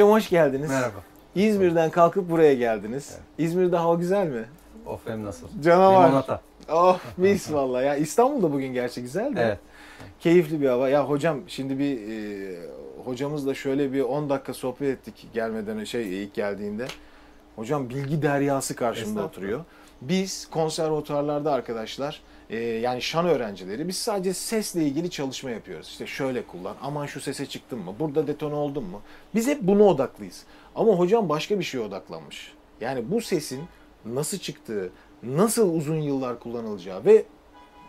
Hocam hoş geldiniz. Merhaba. İzmir'den kalkıp buraya geldiniz. Evet. İzmir'de hava güzel mi? Of hem nasıl? Canavar. Limonata. Oh mis vallahi. Ya İstanbul'da bugün gerçi güzel de. Evet. Keyifli bir hava. Ya hocam şimdi bir e, hocamızla şöyle bir 10 dakika sohbet ettik gelmeden şey ilk geldiğinde. Hocam bilgi deryası karşımda oturuyor. Biz konservatuarlarda arkadaşlar e, yani şan öğrencileri biz sadece sesle ilgili çalışma yapıyoruz. İşte şöyle kullan, aman şu sese çıktın mı, burada detone oldun mu? Biz hep buna odaklıyız. Ama hocam başka bir şeye odaklanmış. Yani bu sesin nasıl çıktığı, nasıl uzun yıllar kullanılacağı ve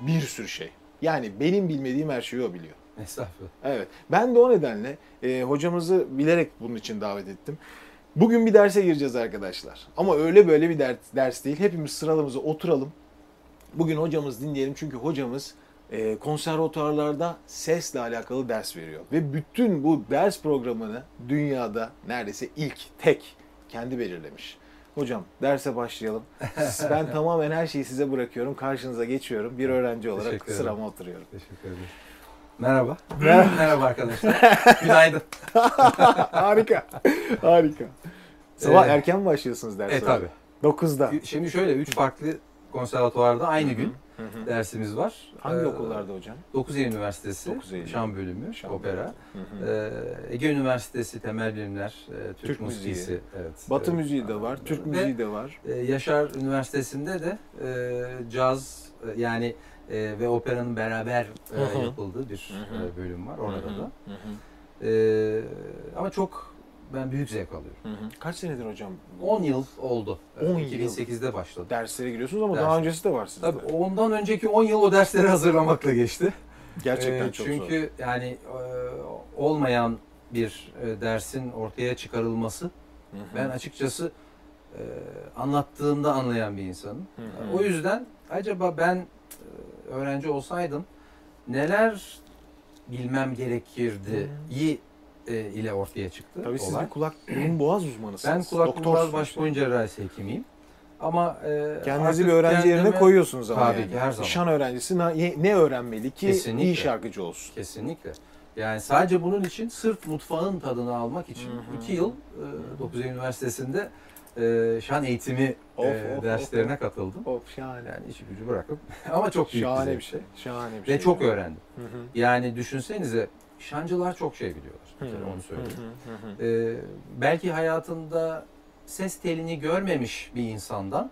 bir sürü şey. Yani benim bilmediğim her şeyi o biliyor. Estağfurullah. Evet. Ben de o nedenle e, hocamızı bilerek bunun için davet ettim. Bugün bir derse gireceğiz arkadaşlar. Ama öyle böyle bir ders, ders değil. Hepimiz sıralamıza oturalım. Bugün hocamız dinleyelim çünkü hocamız e, konservatuarlarda sesle alakalı ders veriyor. Ve bütün bu ders programını dünyada neredeyse ilk, tek kendi belirlemiş. Hocam derse başlayalım. Ben tamamen her şeyi size bırakıyorum. Karşınıza geçiyorum. Bir öğrenci olarak Teşekkür sırama oturuyorum. Teşekkür ederim. Merhaba. Merhaba. Merhaba arkadaşlar. Günaydın. harika. Harika. Sabah Ee, erken mi başlıyorsunuz derse? E tabi. 9'da. Şimdi şöyle üç farklı konservatuvarda aynı gün Hı hı. dersimiz var. Hangi Ee, okullarda hocam? 9 Eylül Üniversitesi, 9 Eylül. Şan bölümü, Şan opera. Ee, Ege Üniversitesi Temel Bilimler, e, Türk, Türk müziği. Müziği. Evet. Batı müziği de var, Türk Ve, müziği de var. e, Yaşar Üniversitesi'nde de e, caz e, yani e, ve operanın beraber e, yapıldığı bir e, bölüm var orada da. Ee, ama çok ben büyük zevk alıyorum. hı hı. Kaç senedir hocam 10 yıl oldu. 10 yıl. 2008'de başladı. derslere giriyorsunuz ama Ders. daha öncesi de var sizde. Tabii ondan önceki 10 yıl o dersleri hazırlamakla geçti. Gerçekten Ee, çok Çünkü zor. yani e, olmayan bir e, dersin ortaya çıkarılması Hı hı. ben açıkçası e, anlattığımda anlayan bir insanım. Hı hı. O yüzden acaba ben öğrenci olsaydım neler bilmem gerekirdi iyi e, ile ortaya çıktı Tabii siz olay. bir kulak burun boğaz uzmanısınız. Ben kulak burun boğaz baş boyun cerrahisi hekimiyim. Ama e, Kendinizi bir öğrenci yerine kendimi- koyuyorsunuz ama Tabii yani. ki, her zaman. Şan öğrencisi ne, ne öğrenmeli ki Kesinlikle. iyi şarkıcı olsun? Kesinlikle. Yani sadece bunun için sırf mutfağın tadını almak için Hı hı. iki yıl e, 9 Eylül Üniversitesi'nde e, şan eğitimi Of, e, of, derslerine of. katıldım. Of şahane. Yani işi gücü bırakıp ama çok büyük Şahane bir şey. Şahane bir şey. Ve çok öğrendim. Hı hı. Yani düşünsenize şancılar çok şey biliyorlar. Bir kere onu söyleyeyim. E, belki hayatında ses telini görmemiş bir insandan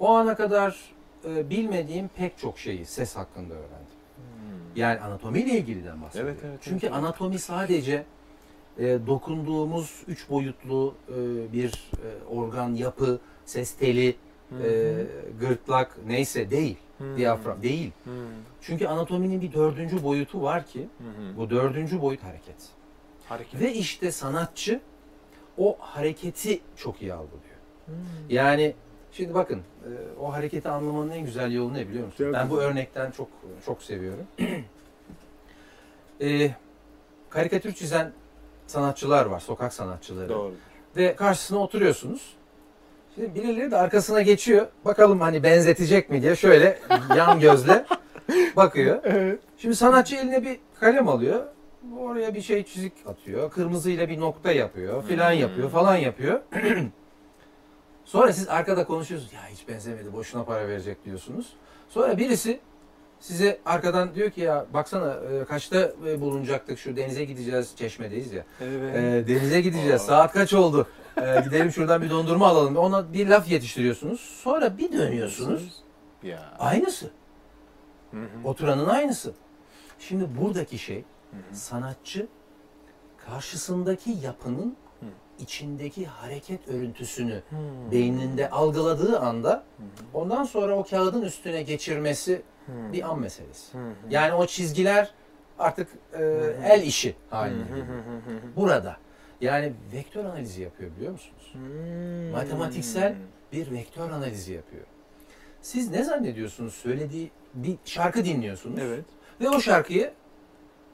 o ana kadar e, bilmediğim pek çok şeyi ses hakkında öğrendim. Yani anatomiyle ilgiliden bahsediyorum. Evet, evet, Çünkü evet. anatomi sadece e, dokunduğumuz üç boyutlu e, bir e, organ yapı, ses teli, e, gırtlak neyse değil. Hı. Diyafram değil. Hı. Çünkü anatominin bir dördüncü boyutu var ki hı. bu dördüncü boyut hareket. Hareket. Ve işte sanatçı o hareketi çok iyi algılıyor. Hı. Yani şimdi bakın e, o hareketi anlamanın en güzel yolu ne biliyor musun? Çok ben bu örnekten çok çok seviyorum. e, karikatür çizen sanatçılar var, sokak sanatçıları. Doğru. Ve karşısına oturuyorsunuz. Şimdi birileri de arkasına geçiyor. Bakalım hani benzetecek mi diye şöyle yan gözle bakıyor. Evet. Şimdi sanatçı eline bir kalem alıyor. Oraya bir şey çizik atıyor. Kırmızıyla bir nokta yapıyor. Filan Hmm. yapıyor falan yapıyor. Sonra siz arkada konuşuyorsunuz. Ya hiç benzemedi. Boşuna para verecek diyorsunuz. Sonra birisi size arkadan diyor ki ya baksana e, kaçta e, bulunacaktık şu denize gideceğiz. Çeşmedeyiz ya. Evet. E, denize gideceğiz. Aa. Saat kaç oldu? E, gidelim şuradan bir dondurma alalım. Ona bir laf yetiştiriyorsunuz. Sonra bir dönüyorsunuz. Ya. Aynısı. Hı hı. Oturanın aynısı. Şimdi buradaki şey sanatçı karşısındaki yapının içindeki hareket örüntüsünü Hı. beyninde algıladığı anda hı. ondan sonra o kağıdın üstüne geçirmesi Hı. bir an meselesi. Hı. Yani o çizgiler artık e, el işi haline hı. Burada yani vektör analizi yapıyor biliyor musunuz? Hmm. Matematiksel bir vektör analizi yapıyor. Siz ne zannediyorsunuz? Söylediği bir şarkı dinliyorsunuz Evet. ve o şarkıyı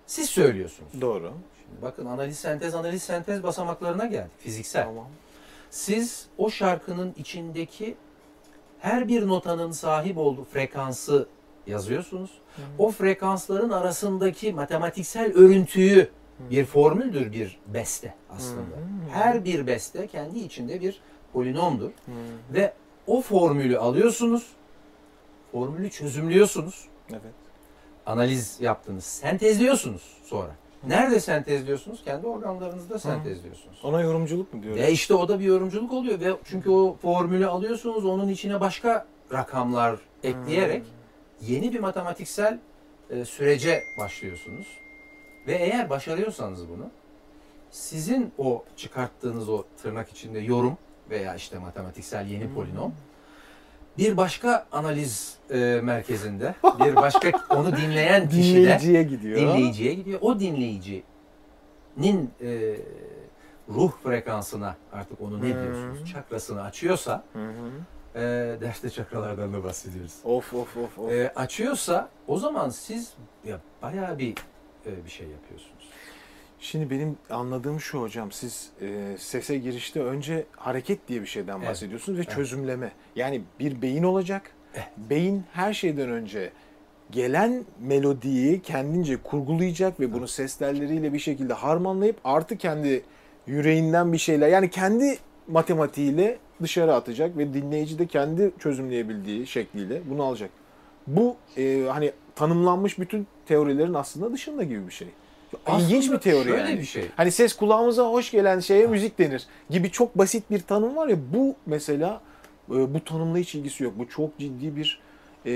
siz söylüyorsunuz. Doğru. Şimdi bakın analiz sentez analiz sentez basamaklarına geldik fiziksel. Tamam. Siz o şarkının içindeki her bir notanın sahip olduğu frekansı yazıyorsunuz. O frekansların arasındaki matematiksel örüntüyü Bir formüldür bir beste aslında. Her bir beste kendi içinde bir polinomdur. Ve o formülü alıyorsunuz, formülü çözümlüyorsunuz, Evet. analiz yaptınız, sentezliyorsunuz sonra. Nerede sentezliyorsunuz? Kendi organlarınızda sentezliyorsunuz. Ona yorumculuk mu diyoruz? Ve işte o da bir yorumculuk oluyor ve çünkü o formülü alıyorsunuz, onun içine başka rakamlar ekleyerek yeni bir matematiksel e, sürece başlıyorsunuz. Ve eğer başarıyorsanız bunu, sizin o çıkarttığınız o tırnak içinde yorum veya işte matematiksel yeni polinom bir başka analiz e, merkezinde, bir başka onu dinleyen kişide Dinleyiciye gidiyor. dinleyiciye gidiyor. O dinleyicinin e, ruh frekansına artık onu ne Hmm. diyorsunuz? Çakrasını açıyorsa Hı hı. e, derste çakralardan da bahsediyoruz. Of of of of. E, açıyorsa o zaman siz ya, bayağı bir bir şey yapıyorsunuz. Şimdi benim anladığım şu hocam siz e, sese girişte önce hareket diye bir şeyden Evet. bahsediyorsunuz ve Evet. çözümleme. Yani bir beyin olacak. Evet. Beyin her şeyden önce gelen melodiyi kendince kurgulayacak ve bunu ses telleriyle bir şekilde harmanlayıp artı kendi yüreğinden bir şeyler yani kendi matematiğiyle dışarı atacak ve dinleyici de kendi çözümleyebildiği şekliyle bunu alacak. Bu e, hani tanımlanmış bütün teorilerin aslında dışında gibi bir şey. İlginç bir teori şöyle yani. bir şey. Hani ses kulağımıza hoş gelen şeye müzik denir gibi çok basit bir tanım var ya bu mesela e, bu tanımla hiç ilgisi yok. Bu çok ciddi bir e,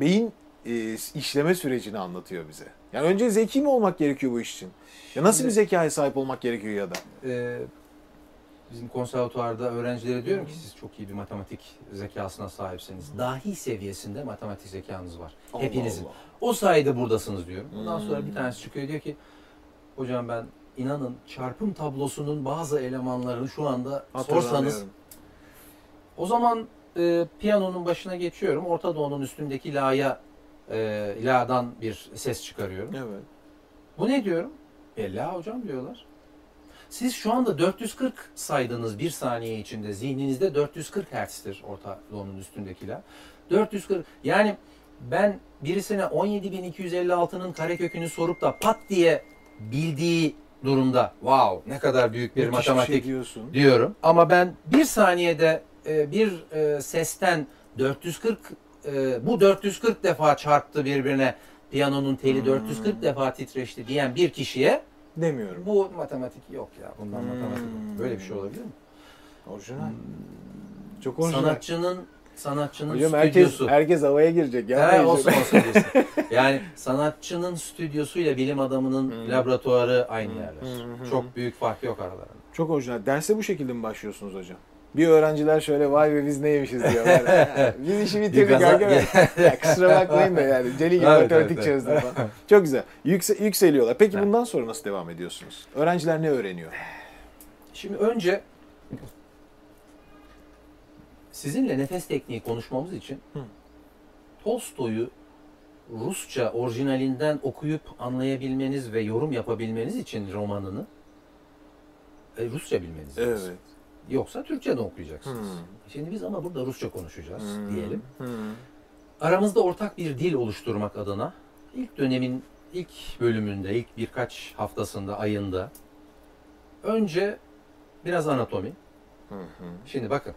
beyin e, işleme sürecini anlatıyor bize. Yani önce zeki mi olmak gerekiyor bu iş için? Ya nasıl bir zekaya sahip olmak gerekiyor ya da? e, bizim konservatuvarda öğrencilere diyorum ki siz çok iyi bir matematik zekasına sahipsiniz. Dahi seviyesinde matematik zekanız var. Hepinizin. Allah Allah. O sayede buradasınız diyorum. Ondan sonra Hmm. bir tanesi çıkıyor diyor ki hocam ben inanın çarpım tablosunun bazı elemanlarını şu anda sorsanız o zaman e, piyanonun başına geçiyorum. Orta Doğu'nun üstündeki la'ya e, la'dan bir ses çıkarıyorum. Evet. Bu ne diyorum? E la hocam diyorlar. Siz şu anda 440 saydınız bir saniye içinde. Zihninizde 440 Hz'tir Orta Doğu'nun üstündeki la. 440 yani ben birisine 17256'nın karekökünü sorup da pat diye bildiği durumda wow ne kadar büyük bir Müthiş matematik şey diyorsun. diyorum. Ama ben bir saniyede e, bir e, sesten 440 e, bu 440 defa çarptı birbirine piyanonun teli Hmm. 440 defa titreşti diyen bir kişiye Demiyorum. bu matematik yok ya bundan Hmm. matematik yok. böyle bir şey olabilir mi? Orijinal. Çok orijinal. Sanatçının sanatçının Hocam herkes, stüdyosu. herkes havaya girecek. Ya He, olsun olsun. Yani sanatçının stüdyosuyla bilim adamının Hmm. laboratuvarı aynı Hmm. yerler. Hmm. Çok büyük fark yok aralarında. Çok orijinal. Derse bu şekilde mi başlıyorsunuz hocam? Bir öğrenciler şöyle vay be biz neymişiz diyorlar. Ya, biz işi bitirdik arkadaşlar. Ya kusura bakmayın da yani. Deli gibi Evet, matematik evet, çözdüm falan. Çok güzel. Yükse- yükseliyorlar. Peki Evet. bundan sonra nasıl devam ediyorsunuz? Öğrenciler ne öğreniyor? Şimdi önce sizinle nefes tekniği konuşmamız için Hı. Tolstoy'u Rusça orijinalinden okuyup anlayabilmeniz ve yorum yapabilmeniz için romanını e, Rusça bilmeniz lazım. Yoksa Türkçe de okuyacaksınız. Hmm. Şimdi biz ama burada Rusça konuşacağız Hmm. diyelim. Hmm. Aramızda ortak bir dil oluşturmak adına ilk dönemin ilk bölümünde, ilk birkaç haftasında, ayında önce biraz anatomi. Hı hı. Şimdi bakın.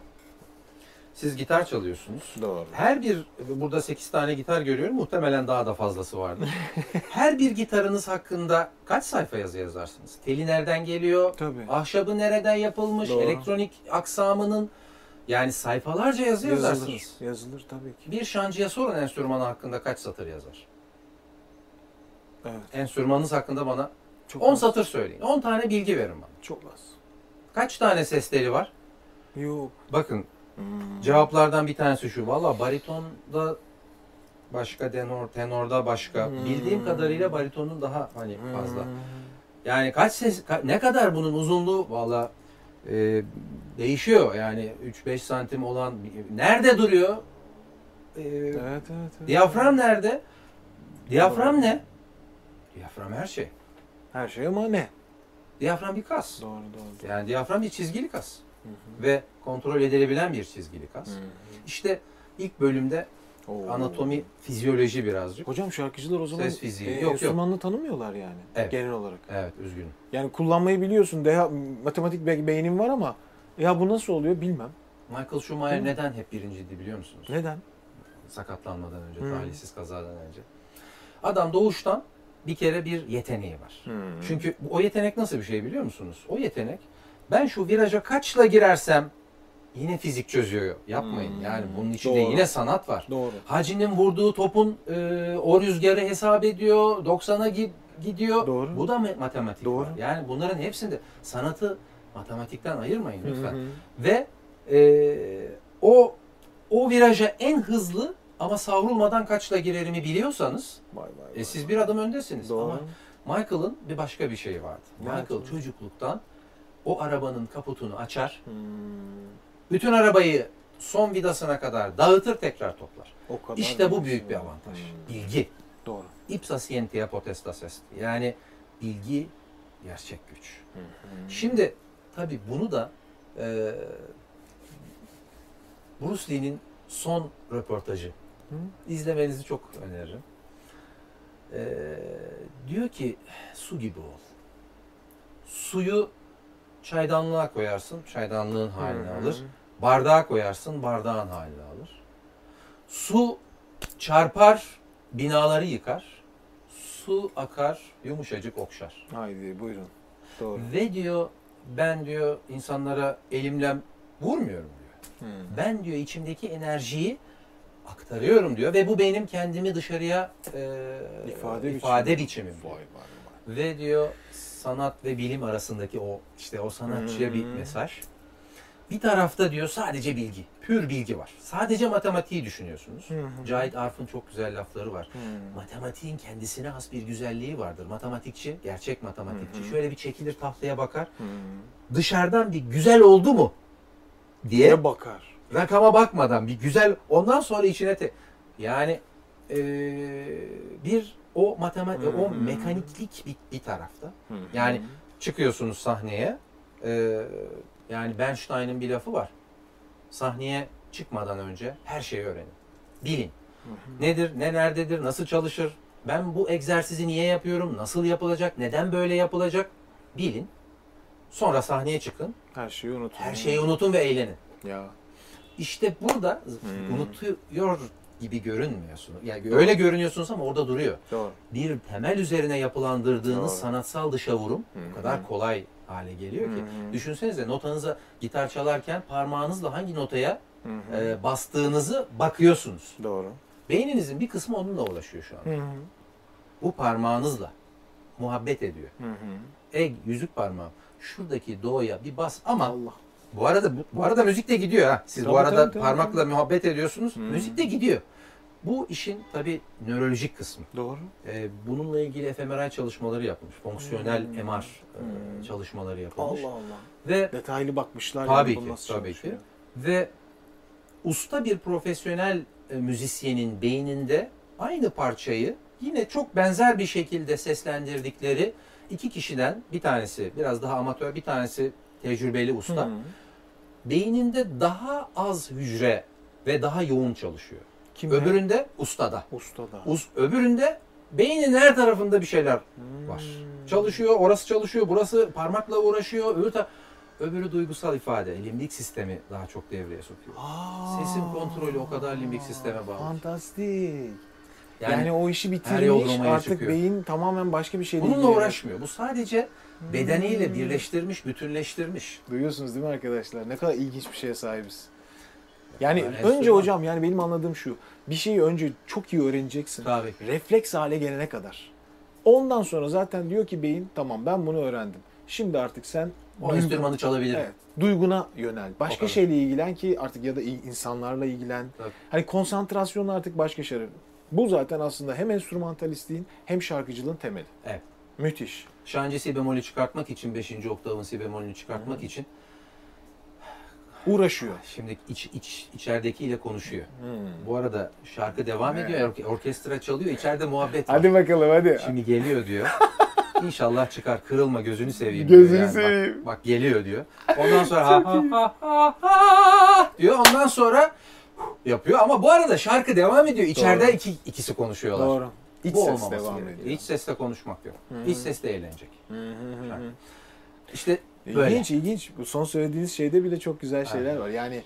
Siz gitar çalıyorsunuz. Doğru. Her bir, burada 8 tane gitar görüyorum. Muhtemelen daha da fazlası vardır. Her bir gitarınız hakkında kaç sayfa yazı yazarsınız? Teli nereden geliyor? Tabii. Ahşabı nereden yapılmış? Doğru. Elektronik aksamının yani sayfalarca yazı Yazılır. yazarsınız. Yazılır tabii ki. Bir şancıya sorun enstrümanı hakkında kaç satır yazar? Evet. Enstrümanınız hakkında bana Çok 10 az. satır söyleyin. 10 tane bilgi verin bana. Çok az. Kaç tane ses teli var? Yok. Bakın Hmm. cevaplardan bir tanesi şu. Valla baritonda başka, tenor, tenorda başka. Hmm. Bildiğim kadarıyla baritonun daha hani fazla. Hmm. Yani kaç ses, ne kadar bunun uzunluğu valla e, değişiyor. Yani 3-5 santim olan nerede duruyor? E, Evet, evet, evet. Diyafram nerede? Diyafram ne? Diyafram her şey. Her şey ama ne? Diyafram bir kas. Doğru doğru. Yani diyafram bir çizgili kas. Hı hı. Ve kontrol edilebilen bir çizgili kas. Hı. İşte ilk bölümde Oo. Anatomi, fizyoloji birazcık. Hocam şarkıcılar o zaman Ses fiziği. e, Yok, yok. enstrümanını tanımıyorlar yani Evet. genel olarak. Evet, üzgünüm. Yani kullanmayı biliyorsun. Deha, matematik be- beynin var ama ya bu nasıl oluyor bilmem. Michael Schumacher mi? neden hep birinciydi biliyor musunuz? Neden? Sakatlanmadan önce, Hı. talihsiz kazadan önce. Adam doğuştan bir kere bir yeteneği var. Çünkü bu- o yetenek nasıl bir şey biliyor musunuz? O yetenek ben şu viraja kaçla girersem yine fizik çözüyor. Yapmayın. Hmm. Yani bunun içinde Doğru. yine sanat var. Doğru. Hacı'nın vurduğu topun e, o rüzgarı hesap ediyor. 90'a gi- gidiyor. Doğru. Bu da matematik Doğru. var. Yani bunların hepsinde sanatı matematikten ayırmayın lütfen. Hı hı. Ve e, o o viraja en hızlı ama savrulmadan kaçla girerimi biliyorsanız Vay vay e, vay. siz bir adım öndesiniz. Doğru. Ama Michael'ın bir başka bir şeyi vardı. Ne Michael yaptı? O arabanın kaputunu açar. Hmm. Bütün arabayı son vidasına kadar dağıtır tekrar toplar. O kadar İşte bu büyük bir avantaj. Hmm. Bilgi. Doğru. Ipsa scientia potestas est. Yani bilgi gerçek güç. Hı. Şimdi tabii bunu da e, Bruce Lee'nin son röportajı. Hı? İzlemenizi çok öneririm. E, diyor ki su gibi ol. Suyu çaydanlığa koyarsın, çaydanlığın halini Hı hı. alır. Bardağa koyarsın, bardağın halini alır. Su çarpar, binaları yıkar. Su akar, yumuşacık okşar. Haydi buyurun. Doğru. Ve diyor ben diyor insanlara elimle vurmuyorum diyor. Hı. Ben diyor içimdeki enerjiyi aktarıyorum diyor ve bu benim kendimi dışarıya e, İfade ifade biçimi. biçimim. Vay vay vay. Ve diyor sanat ve bilim arasındaki o işte o sanatçıya bir Hmm. mesaj. Bir tarafta diyor sadece bilgi, pür bilgi var. Sadece matematiği düşünüyorsunuz. Hı. Cahit Arf'ın çok güzel lafları var. Hı. Matematiğin kendisine has bir güzelliği vardır. Matematikçi, gerçek matematikçi hı. şöyle bir çekilir tahtaya bakar. Hı. Dışarıdan bir güzel oldu mu diye Diye bakar. rakama bakmadan bir güzel ondan sonra içine te yani eee, bir o matematik o hı. mekaniklik bir, bir tarafta. Hı. Yani çıkıyorsunuz sahneye. eee, yani Bernstein'ın bir lafı var. Sahneye çıkmadan önce her şeyi öğrenin. Bilin. Hı. Nedir, ne nerededir, nasıl çalışır? Ben bu egzersizi niye yapıyorum? Nasıl yapılacak? Neden böyle yapılacak? Bilin. Sonra sahneye çıkın. Her şeyi unutun. Her şeyi unutun ve eğlenin. Ya. İşte burada Hmm. unutuyor gibi görünmüyorsunuz. Yani öyle görünüyorsunuz ama orada duruyor. Doğru. Bir temel üzerine yapılandırdığınız Doğru. sanatsal dışa vurum o kadar kolay hale geliyor ki. Hı hı. Düşünsenize notanıza gitar çalarken parmağınızla hangi notaya e, bastığınızı bakıyorsunuz. Doğru. Beyninizin bir kısmı onunla uğraşıyor şu an. Hı hı. Bu parmağınızla muhabbet ediyor. Hı hı. Ey yüzük parmağım şuradaki doğuya bir bas ama Allah. bu arada bu, bu arada müzik de gidiyor ha. Siz bu Tabii, arada tabii, tabii, parmakla muhabbet ediyorsunuz. Hmm. Müzik de gidiyor. Bu işin tabi nörolojik kısmı. Doğru. Ee, bununla ilgili fMRI çalışmaları yapılmış. Fonksiyonel Hmm. MR e, Hmm. çalışmaları yapılmış. Allah Allah. Ve Detaylı bakmışlar. Tabii yani bu ki, nasıl tabii ki. ve usta bir profesyonel e, müzisyenin beyninde aynı parçayı yine çok benzer bir şekilde seslendirdikleri iki kişiden bir tanesi biraz daha amatör bir tanesi tecrübeli usta Hı. beyninde daha az hücre ve daha yoğun çalışıyor. Kim Öbüründe ustada. Ustada. Us, öbüründe beynin her tarafında bir şeyler Hmm. var. Çalışıyor, orası çalışıyor, burası parmakla uğraşıyor, öbürü, ta- öbürü duygusal ifade, limbik sistemi daha çok devreye sokuyor. Aa, Sesin kontrolü o kadar limbik sisteme bağlı. Fantastik. Yani, Yani, o işi bitirmiş artık çıkıyor. beyin tamamen başka bir şeyle bununla ilgileniyor. uğraşmıyor. Bu sadece bedeniyle Hmm. birleştirmiş, bütünleştirmiş. Duyuyorsunuz değil mi arkadaşlar? Ne kadar ilginç bir şeye sahibiz. Yani Yani önce hocam yani benim anladığım şu. Bir şeyi önce çok iyi öğreneceksin. Tabii. Refleks hale gelene kadar. Ondan sonra zaten diyor ki beyin tamam ben bunu öğrendim. Şimdi artık sen O duygu- enstrümanı çalabilir. Evet, duyguna yönel. Başka şeyle ilgilen ki artık ya da insanlarla ilgilen. Tabii. Hani konsantrasyonla artık başka şeyler. Bu zaten aslında hem enstrümantalistliğin hem şarkıcılığın temeli. Evet. Müthiş. Şancı si bemolü çıkartmak için, 5. oktavın si bemolünü çıkartmak için Uğraşıyor. şimdi iç, iç, içeridekiyle konuşuyor. Hmm. Bu arada şarkı devam Evet. ediyor. orke- Orkestra çalıyor. içeride muhabbet var. Hadi bakalım hadi. Şimdi geliyor diyor. İnşallah çıkar. Kırılma gözünü seveyim Gözünü diyor. Yani. seveyim. Bak, bak geliyor diyor. Ondan sonra ha ha ha ha ha diyor. Ondan sonra yapıyor ama bu arada şarkı devam ediyor. İçeride Doğru. iki, ikisi konuşuyorlar. Doğru. İç bu ses devam gerekiyor. ediyor. İç sesle konuşmak yok. Hı. İç sesle eğlenecek. Hı hı hı hı. İşte böyle. İlginç ilginç. Bu son söylediğiniz şeyde bile çok güzel şeyler Aynen. var. Yani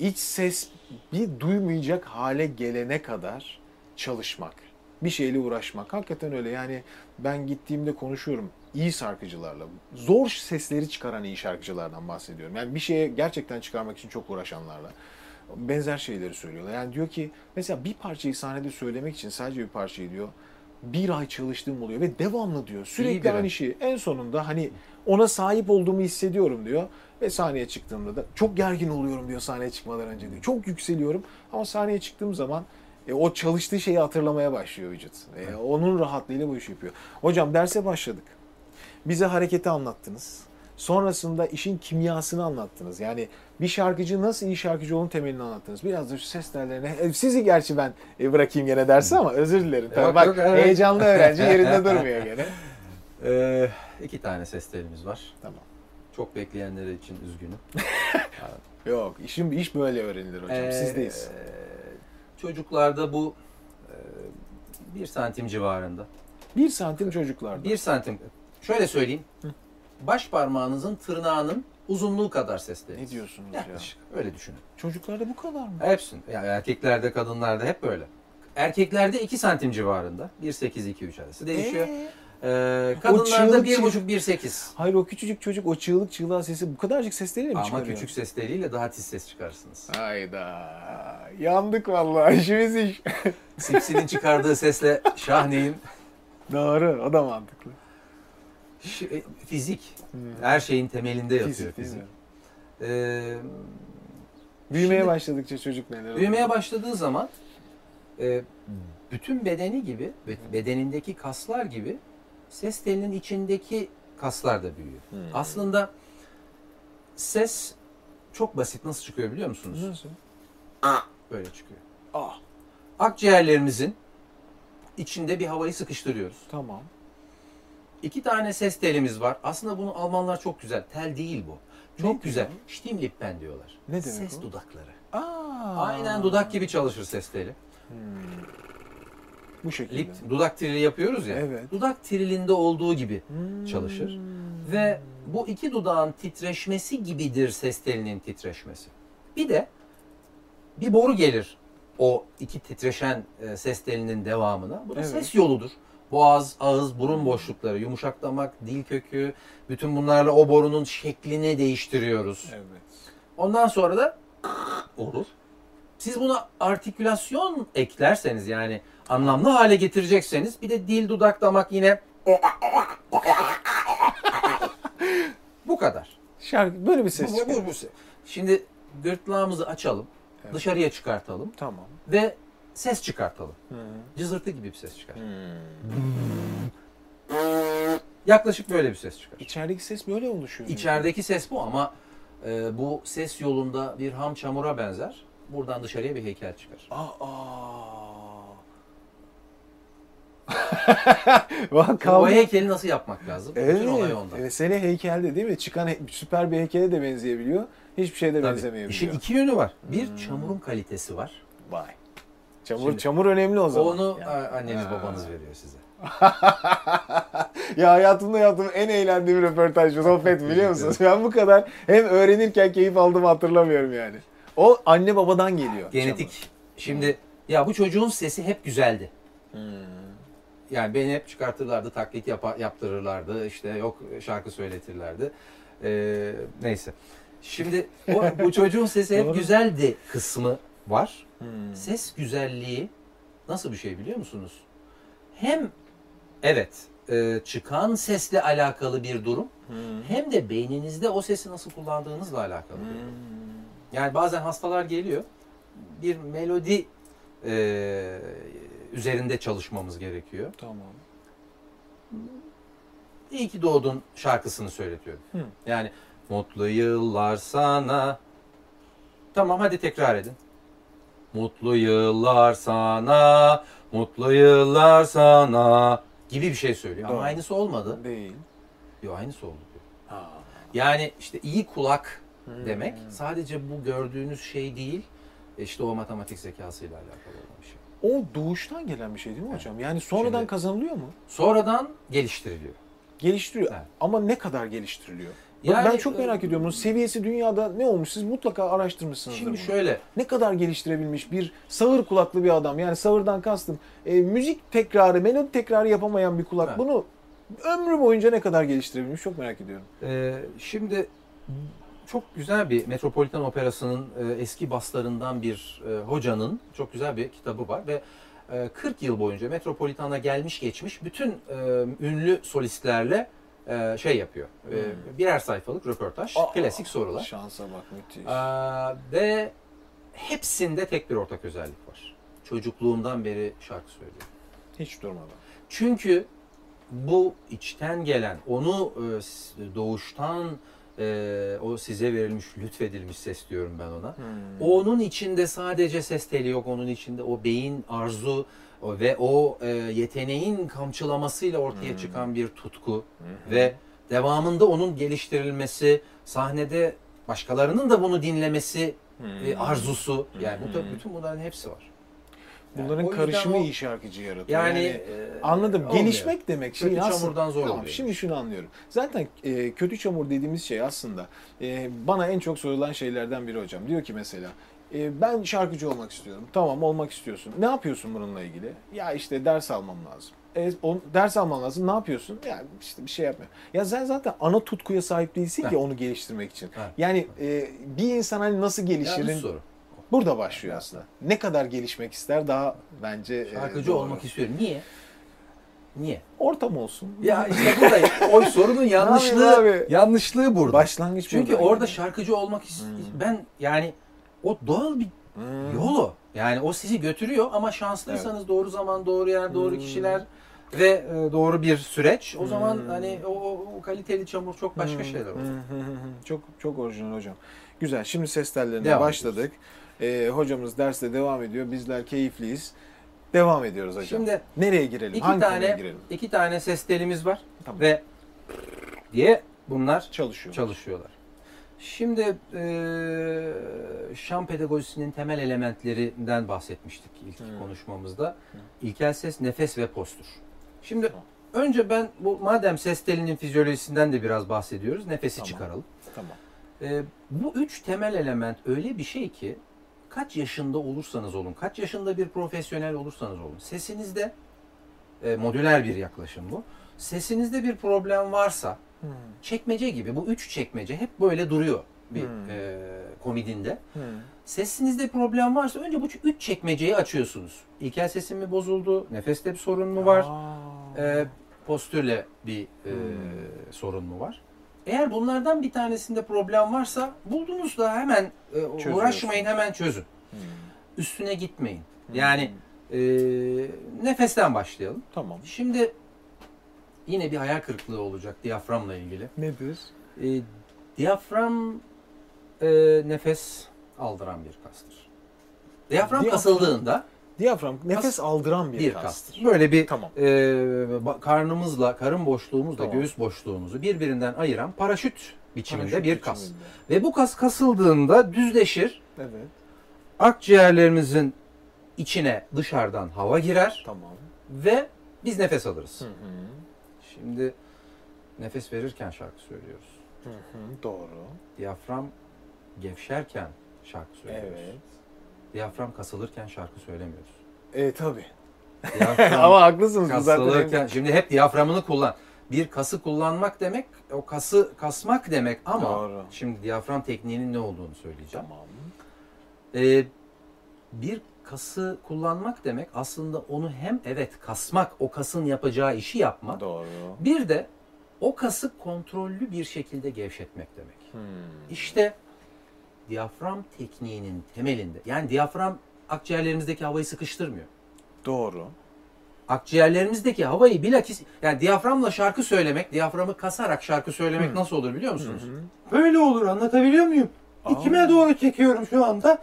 iç ses bir duymayacak hale gelene kadar çalışmak. Bir şeyle uğraşmak. Hakikaten öyle. Yani ben gittiğimde konuşuyorum iyi şarkıcılarla. Zor sesleri çıkaran iyi şarkıcılardan bahsediyorum. Yani bir şeye gerçekten çıkarmak için çok uğraşanlarla. Benzer şeyleri söylüyorlar. Yani diyor ki mesela bir parçayı sahnede söylemek için sadece bir parçayı diyor bir ay çalıştığım oluyor ve devamlı diyor. İyi Sürekli ay. aynı şeyi. En sonunda hani ona sahip olduğumu hissediyorum diyor. Ve sahneye çıktığımda da çok gergin oluyorum diyor sahneye çıkmadan önce diyor. Çok yükseliyorum ama sahneye çıktığım zaman e, o çalıştığı şeyi hatırlamaya başlıyor vücut. E, onun rahatlığıyla bu işi yapıyor. Hocam derse başladık. Bize hareketi anlattınız. Sonrasında işin kimyasını anlattınız. Yani bir şarkıcı nasıl iyi şarkıcı olduğunu temelini anlattınız. Biraz da şu ses tellerine. Sizi gerçi ben e, bırakayım gene dersi ama özür dilerim. Tabii Yok, bak yok, evet. heyecanlı öğrenci yerinde durmuyor gene. Ee, iki tane ses telimiz var. Tamam. Çok bekleyenler için üzgünüm. Yok işim iş böyle öğrenilir hocam. Ee, Sizdeyiz. Çocuklarda bu e, bir santim civarında. Bir santim çocuklarda. Bir santim. Şöyle söyleyeyim. Baş parmağınızın tırnağının uzunluğu kadar ses telimiz. Ne diyorsunuz ya? Yaklaşık. Öyle düşünün. Çocuklarda bu kadar mı? Hepsinin. Yani erkeklerde, kadınlarda hep böyle. Erkeklerde 2 santim civarında. 1.8-2.3 arası değişiyor. Ee? Ee, kadınlarda çığlık 1.5-1.8. Hayır o küçücük çocuk o çığlık çığlığa sesi bu kadarcık ses değil mi Ama çıkarıyor? küçük ses teliyle daha tiz ses çıkarsınız. Hayda. Yandık vallahi işimiz iş. Sipsi'nin çıkardığı sesle Şahne'in Doğru o da mantıklı. E, fizik. Her şeyin temelinde yatıyor Fizik, fizik. Ee, Büyümeye Şimdi- başladıkça çocuk neler oluyor? büyümeye başladığı zaman e, bütün bedeni gibi, be- bedenindeki kaslar gibi ses telinin içindeki kaslar da büyüyor. Hmm. Aslında ses çok basit. Nasıl çıkıyor biliyor musunuz? Nasıl? Böyle çıkıyor. Ah Akciğerlerimizin içinde bir havayı sıkıştırıyoruz. tamam. İki tane ses telimiz var. Aslında bunu Almanlar çok güzel. Tel değil bu. Çok Ne güzel. diyor? Stimmlippen diyorlar. Ne demek Ses o? dudakları. Aa. Aynen dudak gibi çalışır ses teli. Hmm. Bu şekilde. Lip, dudak trili yapıyoruz ya. Evet. Dudak trilinde olduğu gibi Hmm. çalışır. Ve bu iki dudağın titreşmesi gibidir ses telinin titreşmesi. Bir de bir boru gelir o iki titreşen e, ses telinin devamına. Bu da Evet. ses yoludur. Boğaz, ağız, burun boşlukları, yumuşak damak, dil kökü, bütün bunlarla o borunun şeklini değiştiriyoruz. Evet. Ondan sonra da olur. Siz buna artikülasyon eklerseniz yani anlamlı hale getirecekseniz bir de dil, dudak, damak yine bu kadar. Şarkı böyle bir ses Bu- bu- bu- bu. Şimdi gırtlağımızı açalım, Evet. dışarıya çıkartalım Tamam. ve ses çıkartalım. Hı. Cızırtı gibi bir ses çıkar. Hmm. Yaklaşık böyle bir ses çıkar. İçerideki ses böyle oluşuyor. İçerideki ses bu ama e, bu ses yolunda bir ham çamura benzer. Buradan dışarıya bir heykel çıkar. Aa. Bak O heykeli nasıl yapmak lazım? Bütün olay Evet. onda. Mesele heykelde değil mi? Çıkan he- süper bir heykele de benzeyebiliyor. Hiçbir şeyde Tabii. benzemeyebiliyor. İşin iki yönü var. Bir Hmm. çamurun kalitesi var. Vay. Çamur Şimdi- çamur önemli o zaman. Onu Yani. anneniz Ha. babanız veriyor size. ya hayatımda yaptığım en eğlendiğim röportaj, sohbet biliyor musunuz? Ben bu kadar hem öğrenirken keyif aldığımı hatırlamıyorum yani. O anne babadan geliyor. Genetik. Şimdi ya bu çocuğun sesi hep güzeldi. çamur. Hmm. Yani beni hep çıkartırlardı, taklit yapa- yaptırırlardı. işte yok şarkı söyletirlerdi. Ee, neyse. Şimdi o, bu çocuğun sesi hep güzeldi kısmı var. Hmm. Ses güzelliği nasıl bir şey biliyor musunuz? Hem evet e, çıkan sesle alakalı bir durum Hmm. hem de beyninizde o sesi nasıl kullandığınızla alakalı. bir durum. Hmm. Yani bazen hastalar geliyor bir melodi e, üzerinde çalışmamız gerekiyor. Tamam. İyi ki doğdun şarkısını söyletiyorum. Hı. Yani mutlu yıllar sana. Tamam hadi tekrar edin. Mutlu yıllar sana, mutlu yıllar sana gibi bir şey söylüyor. Doğru. Ama aynısı olmadı. Değil. Yok aynısı oldu diyor. Ha. Yani işte iyi kulak Hmm. demek sadece bu gördüğünüz şey değil. E İşte o matematik zekasıyla alakalı olan bir şey. O doğuştan gelen bir şey değil mi hocam? Yani sonradan Şimdi- kazanılıyor mu? Sonradan geliştiriliyor. Geliştiriyor. Evet. Ama ne kadar geliştiriliyor? Yani, ben çok merak e, ediyorum. Bunun seviyesi dünyada ne olmuş? Siz mutlaka araştırmışsınızdır. Şimdi bunu. şöyle, Ne kadar geliştirebilmiş bir sağır kulaklı bir adam. Yani sağırdan kastım. e, müzik tekrarı, melodi tekrarı yapamayan bir kulak. Evet. Bunu ömrü boyunca ne kadar geliştirebilmiş çok merak ediyorum. Ee, şimdi çok güzel bir Metropolitan Operası'nın e, eski baslarından bir e, hocanın çok güzel bir kitabı var ve e, 40 yıl boyunca Metropolitan'a gelmiş geçmiş bütün e, ünlü solistlerle e, şey yapıyor. E, Hmm. birer sayfalık röportaj, Aa, klasik sorular. Şansa bak müthiş. Aa, ve hepsinde tek bir ortak özellik var. Çocukluğumdan beri şarkı söylüyor. Hiç durmadan. Çünkü bu içten gelen, onu e, doğuştan e, o size verilmiş, lütfedilmiş ses diyorum ben ona. Hmm. Onun içinde sadece ses teli yok, onun içinde o beyin arzu o- ve o e, yeteneğin kamçılamasıyla ortaya Hmm. çıkan bir tutku hı. ve devamında onun geliştirilmesi, sahnede başkalarının da bunu dinlemesi Hmm. e, arzusu. Yani bu Hmm. tabii bütün bunların hepsi var. Yani Bunların yüzden karışımı o- iyi şarkıcı yaratıyor. Yani, Yani, e, anladım. olmuyor. Gelişmek demek şey Kötü aslında- çamurdan zor Tamam, oluyor. şimdi şunu anlıyorum. Zaten e, kötü çamur dediğimiz şey aslında e, bana en çok sorulan şeylerden biri hocam. Diyor ki mesela e, ben şarkıcı olmak istiyorum. Tamam olmak istiyorsun. Ne yapıyorsun bununla ilgili? Ya işte ders almam lazım. E, o, ders alman lazım. Ne yapıyorsun? Ya işte bir şey yapmıyor. Ya sen zaten ana tutkuya sahip değilsin ki onu geliştirmek için. Yani e, bir insan hani nasıl gelişirin soru. Burada başlıyor aslında. Ne kadar gelişmek ister daha bence e, Şarkıcı doğru. olmak istiyorum. Niye? Niye? Ortam olsun. Ya işte burada o sorunun yanlışlığı abi? yanlışlığı burada. Başlangıç Çünkü buradan orada geliyor. şarkıcı olmak Hmm. ben yani o doğal bir Hmm. yol o. Yani o sizi götürüyor ama şanslıysanız doğru zaman, doğru yer, doğru Hmm. kişiler ve e, doğru bir süreç. O zaman Hmm. hani o, o- kaliteli çamur çok başka Hmm, şeyler hı, hı. Çok çok orijinal hocam. Güzel. Şimdi ses tellerine Devam başladık. Ee, hocamız derste devam ediyor. Bizler keyifliyiz. Devam ediyoruz hocam. Şimdi nereye girelim? iki Hangi tane girelim? iki tane ses telimiz var Tamam. ve diye bunlar Çalışıyor. çalışıyorlar. Şimdi e, şan pedagojisinin temel elementlerinden bahsetmiştik ilk Hmm. konuşmamızda. İlkel ses, nefes ve postür. Şimdi Tamam. önce ben bu madem ses telinin fizyolojisinden de biraz bahsediyoruz, nefesi Tamam. çıkaralım. Tamam. E, bu üç temel element öyle bir şey ki kaç yaşında olursanız olun, kaç yaşında bir profesyonel olursanız olun, sesinizde e, modüler bir yaklaşım bu. Sesinizde bir problem varsa Hmm. çekmece gibi bu üç çekmece hep böyle duruyor bir Hmm. e, komedinde. Hmm. Sesinizde problem varsa önce bu üç çekmeceyi açıyorsunuz. İlkel sesim mi bozuldu? Nefeste bir sorun mu var? Aa. E, postürle bir e, Hmm. sorun mu var? Eğer bunlardan bir tanesinde problem varsa buldunuz da hemen e, uğraşmayın hemen çözün. Hmm. Üstüne gitmeyin. Hmm. Yani e, nefesten başlayalım. Tamam. Şimdi yine bir hayal kırıklığı olacak diyaframla ilgili. Nedir? E, diyafram e, nefes aldıran bir kastır. Diyafram Diyafram- kasıldığında Diyafram nefes aldıran bir, bir kastır. kastır. Böyle bir Tamam. e, karnımızla, karın boşluğumuzla Tamam. göğüs boşluğumuzu birbirinden ayıran paraşüt biçiminde Paraşüt bir kas. biçiminde. Ve bu kas kasıldığında düzleşir. Evet. Akciğerlerimizin içine dışarıdan hava girer Tamam. ve biz nefes alırız. Hı hı. Şimdi nefes verirken şarkı söylüyoruz. Hı hı. Doğru. Diyafram gevşerken şarkı söylüyoruz. Evet. Diyafram kasılırken şarkı söylemiyoruz. E tabi. Ama haklısınız kasılırken şimdi hep diyaframını kullan. Bir kası kullanmak demek o kası kasmak demek ama Doğru. şimdi diyafram tekniğinin ne olduğunu söyleyeceğim. Tamam. Ee, bir kası kullanmak demek aslında onu hem evet kasmak, o kasın yapacağı işi yapmak. Doğru. Bir de o kası kontrollü bir şekilde gevşetmek demek. Hmm. İşte diyafram tekniğinin temelinde. Yani diyafram akciğerlerimizdeki havayı sıkıştırmıyor. Doğru. Akciğerlerimizdeki havayı bilakis yani diyaframla şarkı söylemek, diyaframı kasarak şarkı söylemek Hı. nasıl olur biliyor musunuz? Hı. Böyle olur anlatabiliyor muyum? Aa. İçime doğru çekiyorum şu anda.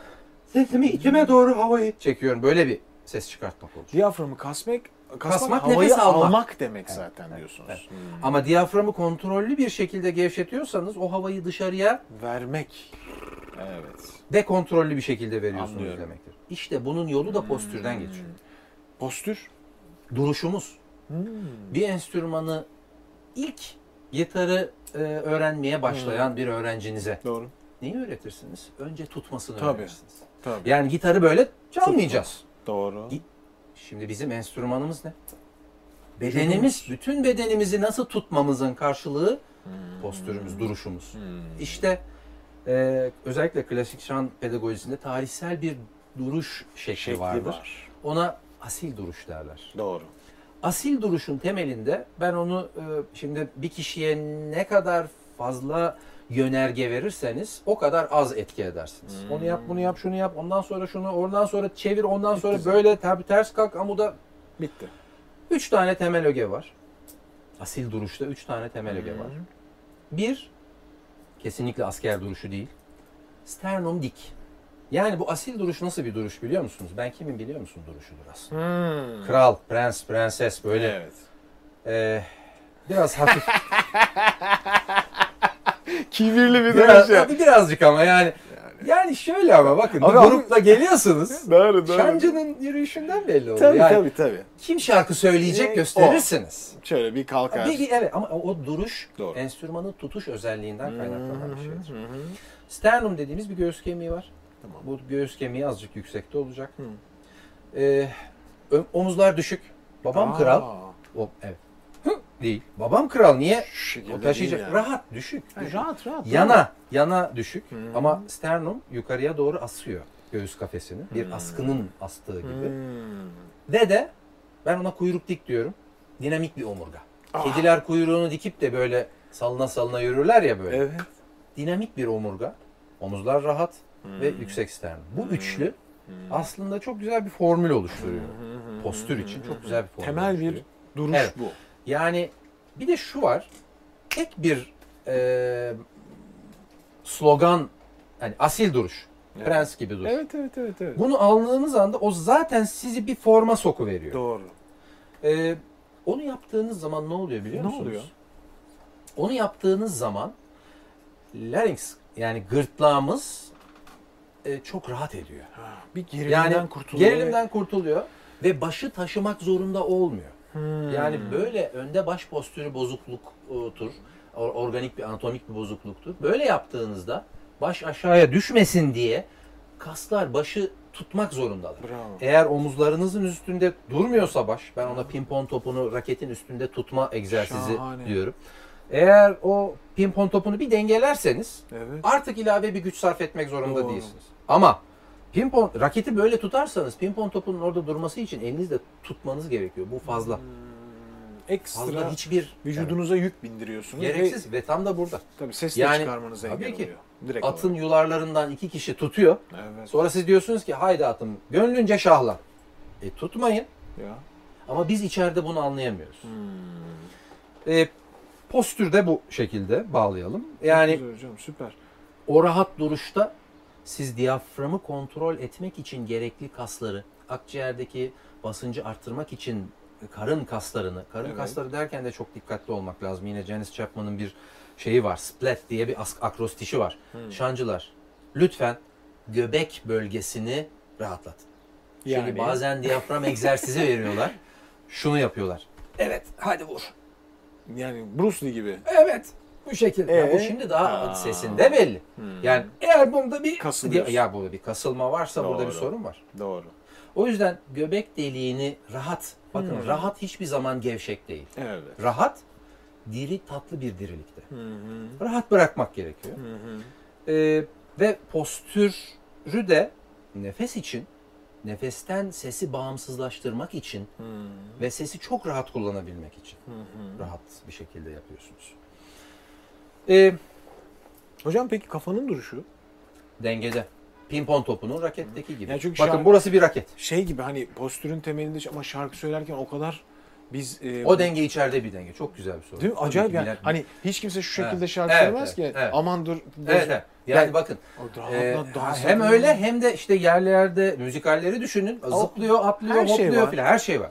Sesimi içime doğru havayı çekiyorum. Böyle bir ses çıkartmak olur. Diyaframı kasmak, kasmak, Kasmak, havayı nefes almak. almak demek Evet, zaten evet, diyorsunuz. evet. Hmm. Ama diyaframı kontrollü bir şekilde gevşetiyorsanız o havayı dışarıya vermek. Evet. Dekontrollü bir şekilde veriyorsunuz Anlıyorum. demektir. İşte bunun yolu da postürden geçiyor. Postür. Duruşumuz. Bir enstrümanı ilk gitarı e, öğrenmeye başlayan bir öğrencinize Doğru. neyi öğretirsiniz? Önce tutmasını Tabii. öğretirsiniz. Tabii. Yani gitarı böyle çalmayacağız. Doğru. Şimdi bizim enstrümanımız ne? Bedenimiz, bütün bedenimizi nasıl tutmamızın karşılığı postürümüz, duruşumuz. Hmm. İşte e, özellikle klasik şan pedagojisinde tarihsel bir duruş şekli, Şekli vardır. var. Ona asil duruş derler. Doğru. Asil duruşun temelinde ben onu e, şimdi bir kişiye ne kadar fazla yönerge verirseniz o kadar az etki edersiniz. Hmm. Onu yap, bunu yap, şunu yap, ondan sonra şunu, ondan sonra çevir, ondan sonra Bitti böyle tabi ters kalk amuda. Bitti. Üç tane temel öge var. Asil duruşta üç tane temel öge var. Bir, kesinlikle asker duruşu değil. Sternum dik. Yani bu asil duruş nasıl bir duruş biliyor musunuz? Ben kimin biliyor musun duruşudur aslında? Hmm. Kral, prens, prenses böyle Evet. e, biraz hafif Kibirli bir Biraz, ya. tabii birazcık ama yani. Yani şöyle ama bakın bir ama- grupla geliyorsunuz. Doğru doğru. Şancı'nın yürüyüşünden belli oluyor. Tabii yani tabii tabii. kim şarkı söyleyecek E, gösterirsiniz. Şöyle bir kalkar. Bir, evet ama o duruş Doğru. enstrümanın tutuş özelliğinden kaynaklanan bir hı. Sternum dediğimiz bir göğüs kemiği var. Tamam. Bu göğüs kemiği azıcık yüksekte olacak. Hı. Ee, omuzlar düşük. Babam Aa, kral. O, evet. Değil. Babam kral niye? O taşıyacak. yani. Rahat, düşük. Düşük. rahat rahat. Yana, yana düşük Hı. ama sternum yukarıya doğru asıyor göğüs kafesini. Bir Hı. askının astığı gibi. Hmm. Ve de ben ona kuyruk dik diyorum. Dinamik bir omurga. Ah. Kediler kuyruğunu dikip de böyle salına salına yürürler ya böyle. Evet. Dinamik bir omurga. Omuzlar rahat ve Hmm. yüksek sternum. Bu Hmm. üçlü Hmm. aslında çok güzel bir formül oluşturuyor. Hı hı Postür için çok güzel bir formül Temel bir duruş Evet. bu. Yani bir de şu var. Tek bir e, slogan hani asil duruş. Evet. Prens gibi duruş. Evet evet evet evet. Bunu aldığınız anda o zaten sizi bir forma soku veriyor. Doğru. Ee, onu yaptığınız zaman ne oluyor biliyor Ne musunuz? oluyor? Onu yaptığınız zaman larynx yani gırtlağımız e, çok rahat ediyor. Ha, bir gerilimden Yani kurtuluyor. gerilimden kurtuluyor ve başı taşımak zorunda olmuyor. Hmm. Yani böyle önde baş postürü bozukluktur. or- Organik bir anatomik bir bozukluktur. Böyle yaptığınızda baş aşağıya düşmesin diye kaslar başı tutmak zorundalar. Bravo. Eğer omuzlarınızın üstünde durmuyorsa baş, ben ona pimpon topunu raketin üstünde tutma egzersizi Şahane. diyorum. Eğer o pimpon topunu bir dengelerseniz Evet. artık ilave bir güç sarf etmek zorunda Doğru. değilsiniz. Ama pimpon raketi böyle tutarsanız pimpon topunun orada durması için elinizle tutmanız gerekiyor. Bu fazla. Hmm, Ekstra Fazla hiçbir vücudunuza yük bindiriyorsunuz. Gereksiz ve tam da burada. Ve, tabii ses Yani, çıkarmanıza tabii engel ki. oluyor. Direkt Atın olarak. yularlarından iki kişi tutuyor. Evet. Sonra siz diyorsunuz ki haydi atım gönlünce şahla. E tutmayın. Ya. Ama biz içeride bunu anlayamıyoruz. Hmm. E, postür de bu şekilde bağlayalım. Çok Yani güzel hocam süper. o rahat duruşta siz diyaframı kontrol etmek için gerekli kasları, akciğerdeki basıncı arttırmak için karın kaslarını, karın Evet. kasları derken de çok dikkatli olmak lazım. Yine Janis Chapman'ın bir şeyi var, splat diye bir akrostişi var. Hmm. Şancılar, lütfen göbek bölgesini rahatlatın. Yani- bazen diyafram egzersizi veriyorlar. Şunu yapıyorlar. Evet, hadi vur. Yani Bruce Lee gibi. Evet. Bu şekilde. Ya bu Ee? şimdi daha Aa. sesinde belli. Hmm. Yani eğer bunda bir ya burada bir kasılma varsa burada bir Doğru. sorun var. Doğru. O yüzden göbek deliğini rahat. Bakın Hmm. rahat hiçbir zaman gevşek değil. Evet. Rahat diri tatlı bir dirilikte. Hı hı. Rahat bırakmak gerekiyor. Hı hı. Ee, ve postürü de nefes için, nefesten sesi bağımsızlaştırmak için Hı ve sesi çok rahat kullanabilmek için hı. rahat bir şekilde yapıyorsunuz. Ee, Hocam peki kafanın duruşu? dengede. Pimpon topunun raketteki gibi. Yani çünkü Bakın şarkı- burası bir raket. Şey gibi hani postürün temelinde ama şarkı söylerken o kadar biz e, O denge içeride bir denge. Çok güzel bir soru. Değil mi? Acayip yani. bilen- Hani hiç kimse şu şekilde Evet. şarkı Evet, söylemez evet, ki. evet. Aman dur. Evet, evet. Yani Yani- bakın e, hem öyle hem de işte yerlerde müzikalleri düşünün. O- Zıplıyor, atlıyor, her şey hopluyor var. filan. Her şey var.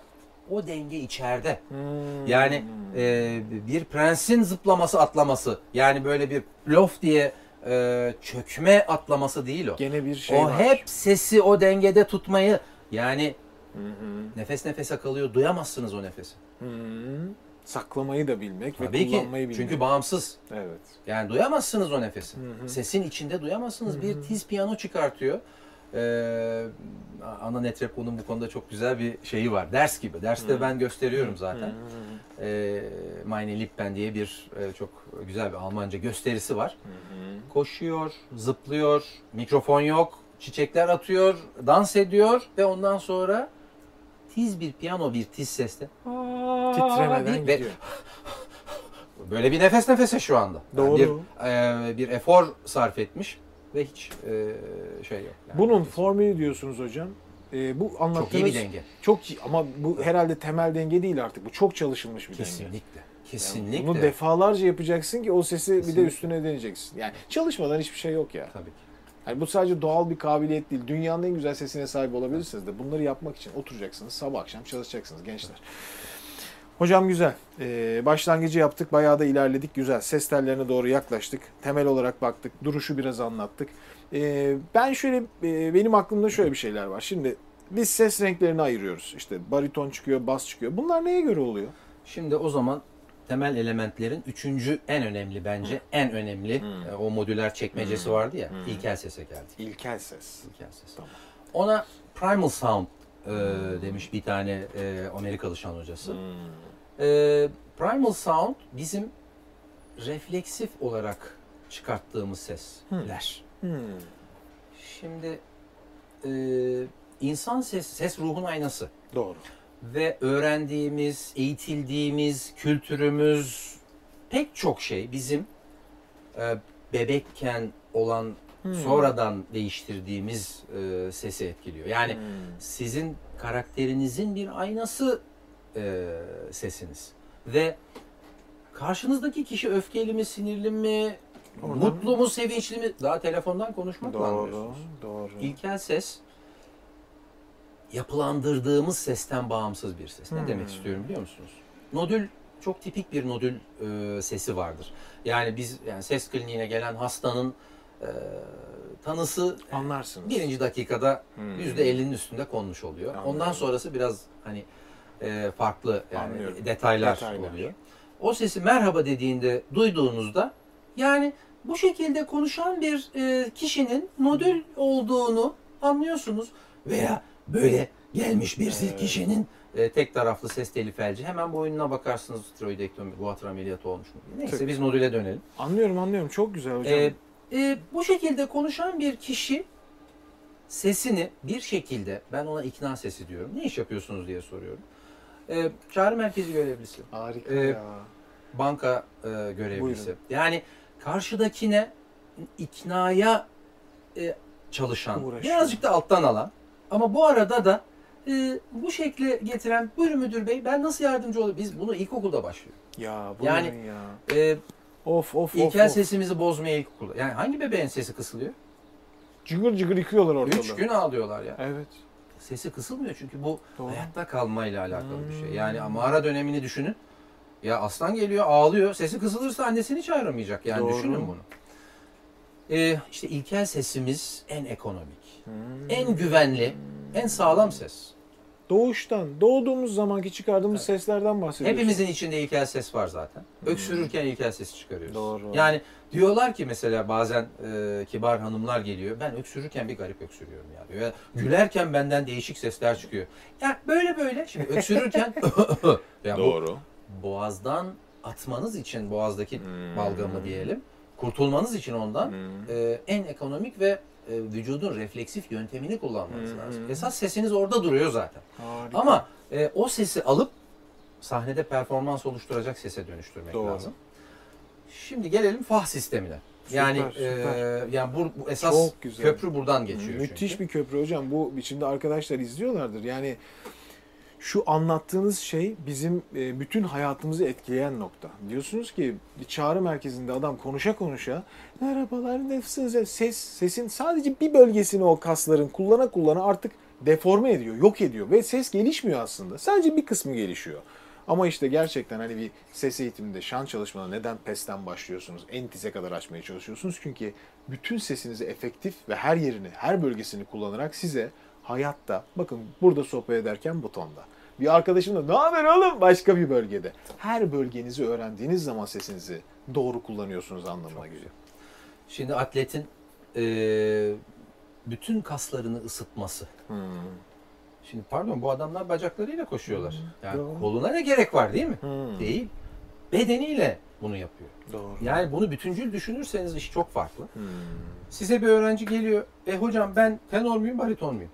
O denge içeride. Hmm. Yani e, bir prensin zıplaması, atlaması. Yani böyle bir lof diye e, çökme atlaması değil o. Gene bir şey o var. hep sesi o dengede tutmayı yani Hı hı. nefes nefese kalıyor duyamazsınız o nefesi. Hı hı. Saklamayı da bilmek ve Tabii ki kullanmayı bilmek. çünkü bağımsız. Evet. Yani duyamazsınız o nefesi. Hı hı. Sesin içinde duyamazsınız. Hı Bir tiz piyano çıkartıyor. Ee, Ana Netrebko'nun bu konuda çok güzel bir şeyi var. Ders gibi. Derste ben gösteriyorum zaten. Ee, Meine Lippen diye bir e, çok güzel bir Almanca gösterisi var. Hı hı. Koşuyor, zıplıyor, mikrofon yok, çiçekler atıyor, dans ediyor ve ondan sonra tiz bir piyano bir tiz sesle Titremeden ve gidiyor. böyle bir nefes nefese şu anda. Yani Doğru. bir, e, bir efor sarf etmiş ve hiç e, şey yok. Yani Bunun formülü diyorsunuz hocam. Ee, bu anlattığınız çok iyi bir denge. Çok ama bu herhalde temel denge değil artık. Bu çok çalışılmış bir denge. Kesinlikle. Yani Kesinlikle. bunu defalarca yapacaksın ki o sesi bir de Kesinlikle. üstüne deneyeceksin. Yani çalışmadan hiçbir şey yok ya. Tabii ki. Yani bu sadece doğal bir kabiliyet değil. Dünyanın en güzel sesine sahip olabilirsiniz de bunları yapmak için oturacaksınız. Sabah akşam çalışacaksınız gençler. Hocam güzel. Ee, başlangıcı yaptık. Bayağı da ilerledik. Güzel. Ses tellerine doğru yaklaştık. Temel olarak baktık. Duruşu biraz anlattık. Ee, ben şöyle, e, benim aklımda şöyle bir şeyler var. Şimdi biz ses renklerini ayırıyoruz. İşte bariton çıkıyor, bas çıkıyor. Bunlar neye göre oluyor? Şimdi o zaman temel elementlerin üçüncü en önemli bence en önemli e, o modüler çekmecesi vardı ya Hı. ilkel sese geldi. İlkel ses. İlkel ses. Tamam. Ona primal sound e, demiş bir tane e, Amerikalı şan hocası. Hmm. E, primal sound bizim refleksif olarak çıkarttığımız sesler. Hmm. Şimdi e, insan ses, ses ruhun aynası. Doğru. Ve öğrendiğimiz, eğitildiğimiz, kültürümüz pek çok şey bizim e, bebekken olan Hmm. sonradan değiştirdiğimiz e, sesi etkiliyor. Yani Hmm. sizin karakterinizin bir aynası e, sesiniz. Ve karşınızdaki kişi öfkeli mi, sinirli mi, Oradan- mutlu mu, sevinçli mi? Daha telefondan konuşmakla Doğru. anlıyorsunuz. Doğru. İlkel ses yapılandırdığımız sesten bağımsız bir ses. Ne Hmm. demek istiyorum biliyor musunuz? Nodül çok tipik bir nodül e, sesi vardır. Yani biz yani ses kliniğine gelen hastanın e, tanısı Anlarsınız. birinci dakikada Hmm. yüzde 50'nin üstünde konmuş oluyor. Anladım. Ondan sonrası biraz hani e, farklı yani Anlıyorum. detaylar, Detaylar. oluyor. O sesi merhaba dediğinde duyduğunuzda yani bu şekilde konuşan bir e, kişinin nodül olduğunu anlıyorsunuz veya böyle gelmiş bir Evet. kişinin e, tek taraflı ses teli felci hemen boynuna bakarsınız tiroidektomi, guatr ameliyatı olmuş mu? diye. Neyse biz nodüle dönelim. Anlıyorum anlıyorum. Çok güzel hocam. Ee, e, bu şekilde konuşan bir kişi sesini bir şekilde, ben ona ikna sesi diyorum. Ne iş yapıyorsunuz diye soruyorum. Ee, çağrı merkezi görevlisi, Harika e, ya. banka e, görevlisi. Buyurun. Yani karşıdakine iknaya e, çalışan, Uğraşıyor. birazcık da alttan alan. Ama bu arada da e, bu şekle getiren, buyurun müdür bey ben nasıl yardımcı olabilirim? Biz bunu ilkokulda başlıyor. Ya bu Yani- ya. E, Of of İlkel of. sesimizi bozmaya ilkokulda. Yani hangi bebeğin sesi kısılıyor? Cıgır cıgır yıkıyorlar ortalığı. Üç gün ağlıyorlar ya. Evet. Sesi kısılmıyor çünkü bu Doğru. hayatta kalmayla alakalı bir şey. Hmm. Yani mağara dönemini düşünün. Ya aslan geliyor ağlıyor. Sesi kısılırsa annesini çağıramayacak. Yani Doğru. düşünün bunu. Ee, işte ilkel sesimiz en ekonomik, Hmm. en güvenli, en sağlam ses. Doğuştan, doğduğumuz zamanki çıkardığımız seslerden bahsediyoruz. Hepimizin içinde ilkel ses var zaten. Öksürürken ilkel sesi çıkarıyoruz. Doğru. Yani diyorlar ki mesela bazen e, kibar hanımlar geliyor. Ben öksürürken bir garip öksürüyorum ya diyor. Ya gülerken benden değişik sesler çıkıyor. Ya böyle böyle. Şimdi öksürürken ya bu Doğru. boğazdan atmanız için boğazdaki Hmm. balgamı diyelim. Kurtulmanız için ondan Hmm. e, en ekonomik ve e, vücudun refleksif yöntemini kullanmanız Hmm. lazım. Esas sesiniz orada duruyor zaten. Harika. Ama e, o sesi alıp sahnede performans oluşturacak sese dönüştürmek Doğru. lazım. Şimdi gelelim fah sistemine. Yani Süper, e, süper. yani bu, bu esas köprü buradan geçiyor. Müthiş çünkü. bir köprü hocam. Bu biçimde arkadaşlar izliyorlardır. Yani şu anlattığınız şey bizim e, bütün hayatımızı etkileyen nokta. Diyorsunuz ki çağrı merkezinde adam konuşa konuşa merhabalar nefsinize ses sesin sadece bir bölgesini o kasların kullana kullana artık deforme ediyor, yok ediyor ve ses gelişmiyor aslında. Sadece bir kısmı gelişiyor. Ama işte gerçekten hani bir ses eğitiminde, şan çalışmada neden pesten başlıyorsunuz? En tize kadar açmaya çalışıyorsunuz. Çünkü bütün sesinizi efektif ve her yerini, her bölgesini kullanarak size hayatta, bakın burada sohbet ederken butonda. Bir arkadaşım da ne haber oğlum başka bir bölgede. Her bölgenizi öğrendiğiniz zaman sesinizi doğru kullanıyorsunuz anlamına geliyor. Şimdi atletin e, bütün kaslarını ısıtması. Hmm. Şimdi pardon bu adamlar bacaklarıyla koşuyorlar. Yani doğru. koluna ne gerek var değil mi? Hmm. Değil. Bedeniyle bunu yapıyor. Doğru. Yani bunu bütüncül düşünürseniz iş çok farklı. Hmm. Size bir öğrenci geliyor. E hocam ben tenor muyum, bariton muyum?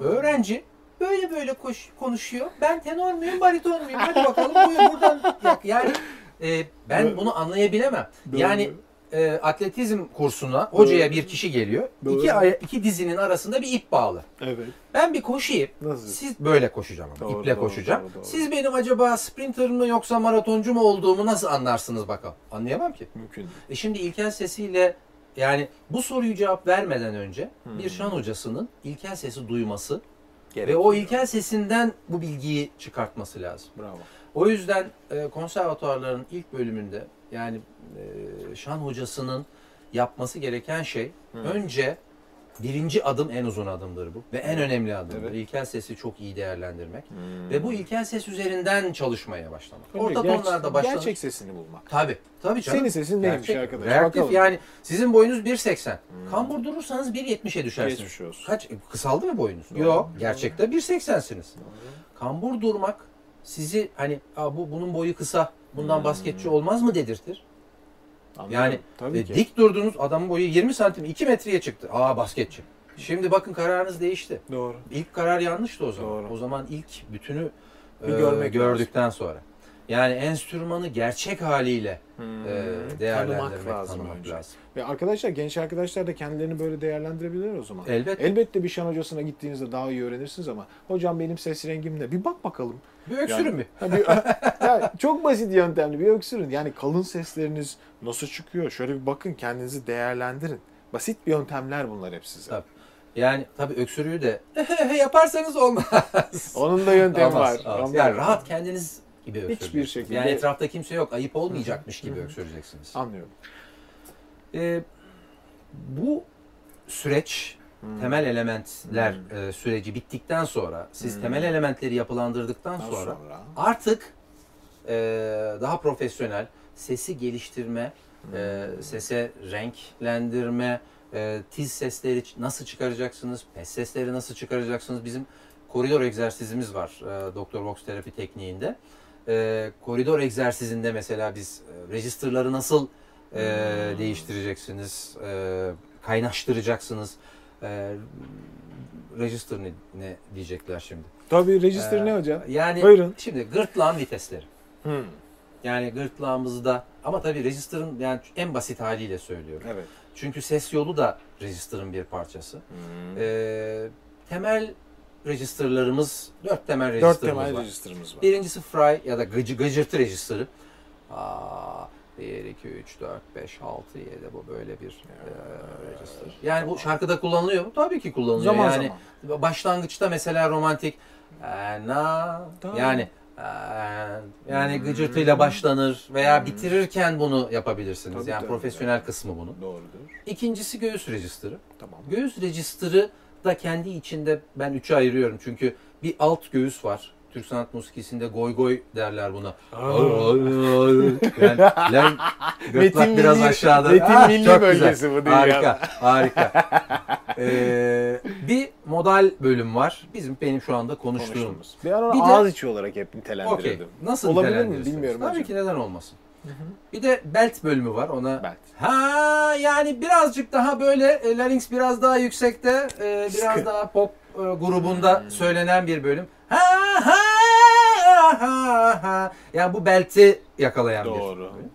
Öğrenci böyle böyle koş, konuşuyor. Ben tenor muyum, bariton muyum? Hadi bakalım buyur buradan. Yani e, ben bunu anlayabilemem. Doğru. Yani e, atletizm kursuna hocaya bir kişi geliyor. Doğru. İki, aya, iki dizinin arasında bir ip bağlı. Evet. Ben bir koşayım. Nasıl? Siz böyle koşacağım ama. Doğru, iple doğru, koşacağım. doğru, doğru. Siz benim acaba sprinter mı yoksa maratoncu mu olduğumu nasıl anlarsınız bakalım? Anlayamam ki. Mümkün değil. E şimdi ilkel sesiyle yani bu soruyu cevap vermeden önce Hmm. bir şan hocasının ilkel sesi duyması Gerek ve o ilkel sesinden bu bilgiyi çıkartması lazım. Bravo. O yüzden e, konservatuarların ilk bölümünde yani e, şan hocasının yapması gereken şey Hı. önce birinci adım en uzun adımdır bu ve en önemli adımdır. Evet. İlkel sesi çok iyi değerlendirmek Hmm. ve bu ilkel ses üzerinden çalışmaya başlamak. Tabii, Orta gerçek- tonlarda başlanır. Gerçek sesini bulmak. Tabii. Tabii canım. Senin sesin neymiş Gerçek, arkadaş? Reaktif Bakalım. yani sizin boyunuz 1.80. Hmm. Kambur durursanız 1.70'e düşersiniz. Geçmiş. Kaç? e, Kısaldı mı boyunuz? Yok. Gerçekte 1.80'siniz. Kambur durmak sizi hani bu bunun boyu kısa. Bundan Hmm. basketçi olmaz mı dedirtir. Anladım. Yani Tabii E, ki. dik durdunuz adamın boyu 20 santim 2 metreye çıktı. Aa basketçi. Şimdi bakın kararınız değişti. Doğru. İlk karar yanlıştı o zaman. Doğru. O zaman ilk bütünü Bir e, görmek gördükten sonra. Yani enstrümanı gerçek haliyle Hmm. e, değerlendirmek, Tanımak lazım tanımak önce. lazım. Ve arkadaşlar, genç arkadaşlar da kendilerini böyle değerlendirebilirler o zaman. Elbette. Elbette bir şan hocasına gittiğinizde daha iyi öğrenirsiniz ama hocam benim ses rengim ne? Bir bak bakalım. Bir öksürün Yani- bir. Ha, bir- ya, çok basit yöntemli bir öksürün. Yani kalın sesleriniz nasıl çıkıyor? Şöyle bir bakın kendinizi değerlendirin. Basit bir yöntemler bunlar hep size. Tabii. Yani tabii öksürüğü de yaparsanız olmaz. Onun da yöntemi Olmaz, var. olmaz. Yani rahat kendiniz gibi Hiçbir öksüreceksiniz. şekilde- Yani etrafta kimse yok. Ayıp olmayacakmış gibi öksüreceksiniz. Anlıyorum. Ee, bu süreç Hmm. temel elementler e, süreci bittikten sonra siz Hmm. temel elementleri yapılandırdıktan sonra, sonra. artık e, daha profesyonel sesi geliştirme, e, Hmm. sese renklendirme, e, tiz sesleri nasıl çıkaracaksınız, pes sesleri nasıl çıkaracaksınız? Bizim koridor egzersizimiz var e, Doktor Vox terapi tekniğinde. E, koridor egzersizinde mesela biz e, registerları nasıl e, Hmm. değiştireceksiniz, e, kaynaştıracaksınız. E, register ne, ne diyecekler şimdi? Tabii register Ee, ne hocam? Yani Buyurun. şimdi gırtlağın vitesleri. Hmm. Yani gırtlağımızda ama tabii register'ın yani en basit haliyle söylüyorum. Evet. Çünkü ses yolu da register'ın bir parçası. Hmm. Ee, temel registerlarımız, dört temel Dört register'ımız temel var. register'ımız var. Birincisi fry ya da gıcı, gıcırtı register'ı. Aa, 1, 2, 3, 4, 5, 6, 7 bu böyle bir e, register. Yani bu şarkıda kullanılıyor mu? Tabii ki kullanılıyor. Zaman yani zaman. başlangıçta mesela romantik "Ee, na Tamam. yani yani Hmm. gıcırtıyla başlanır veya Hmm. bitirirken bunu yapabilirsiniz. Tabii, yani tabii, profesyonel tabii. kısmı bunun. Doğrudur. İkincisi göğüs register'ı. Tamam. Göğüs register'ı da kendi içinde ben üçe ayırıyorum. Çünkü bir alt göğüs var. Türk sanat musikisinde goy goy derler buna. yani, lan, gırtlak Metin biraz milli- aşağıda. Metin Ah, milli çok bölgesi güzel. bu dünyada. Harika, harika. Ee, bir modal bölüm var. Bizim benim şu anda konuştuğum. Konuştuğumuz. Ben onu Bir de- ağız içi olarak hep Okey. nitelendirirdim. Nasıl Olabilir mi bilmiyorum Tabii hocam. ki neden olmasın. Bir de belt bölümü var ona. Belt. Ha yani birazcık daha böyle e, larynx biraz daha yüksekte, e, biraz Sıkı. daha pop e, grubunda Hmm. söylenen bir bölüm. Ha ha ha ha. Yani bu belti yakalayan bir Doğru. bölüm.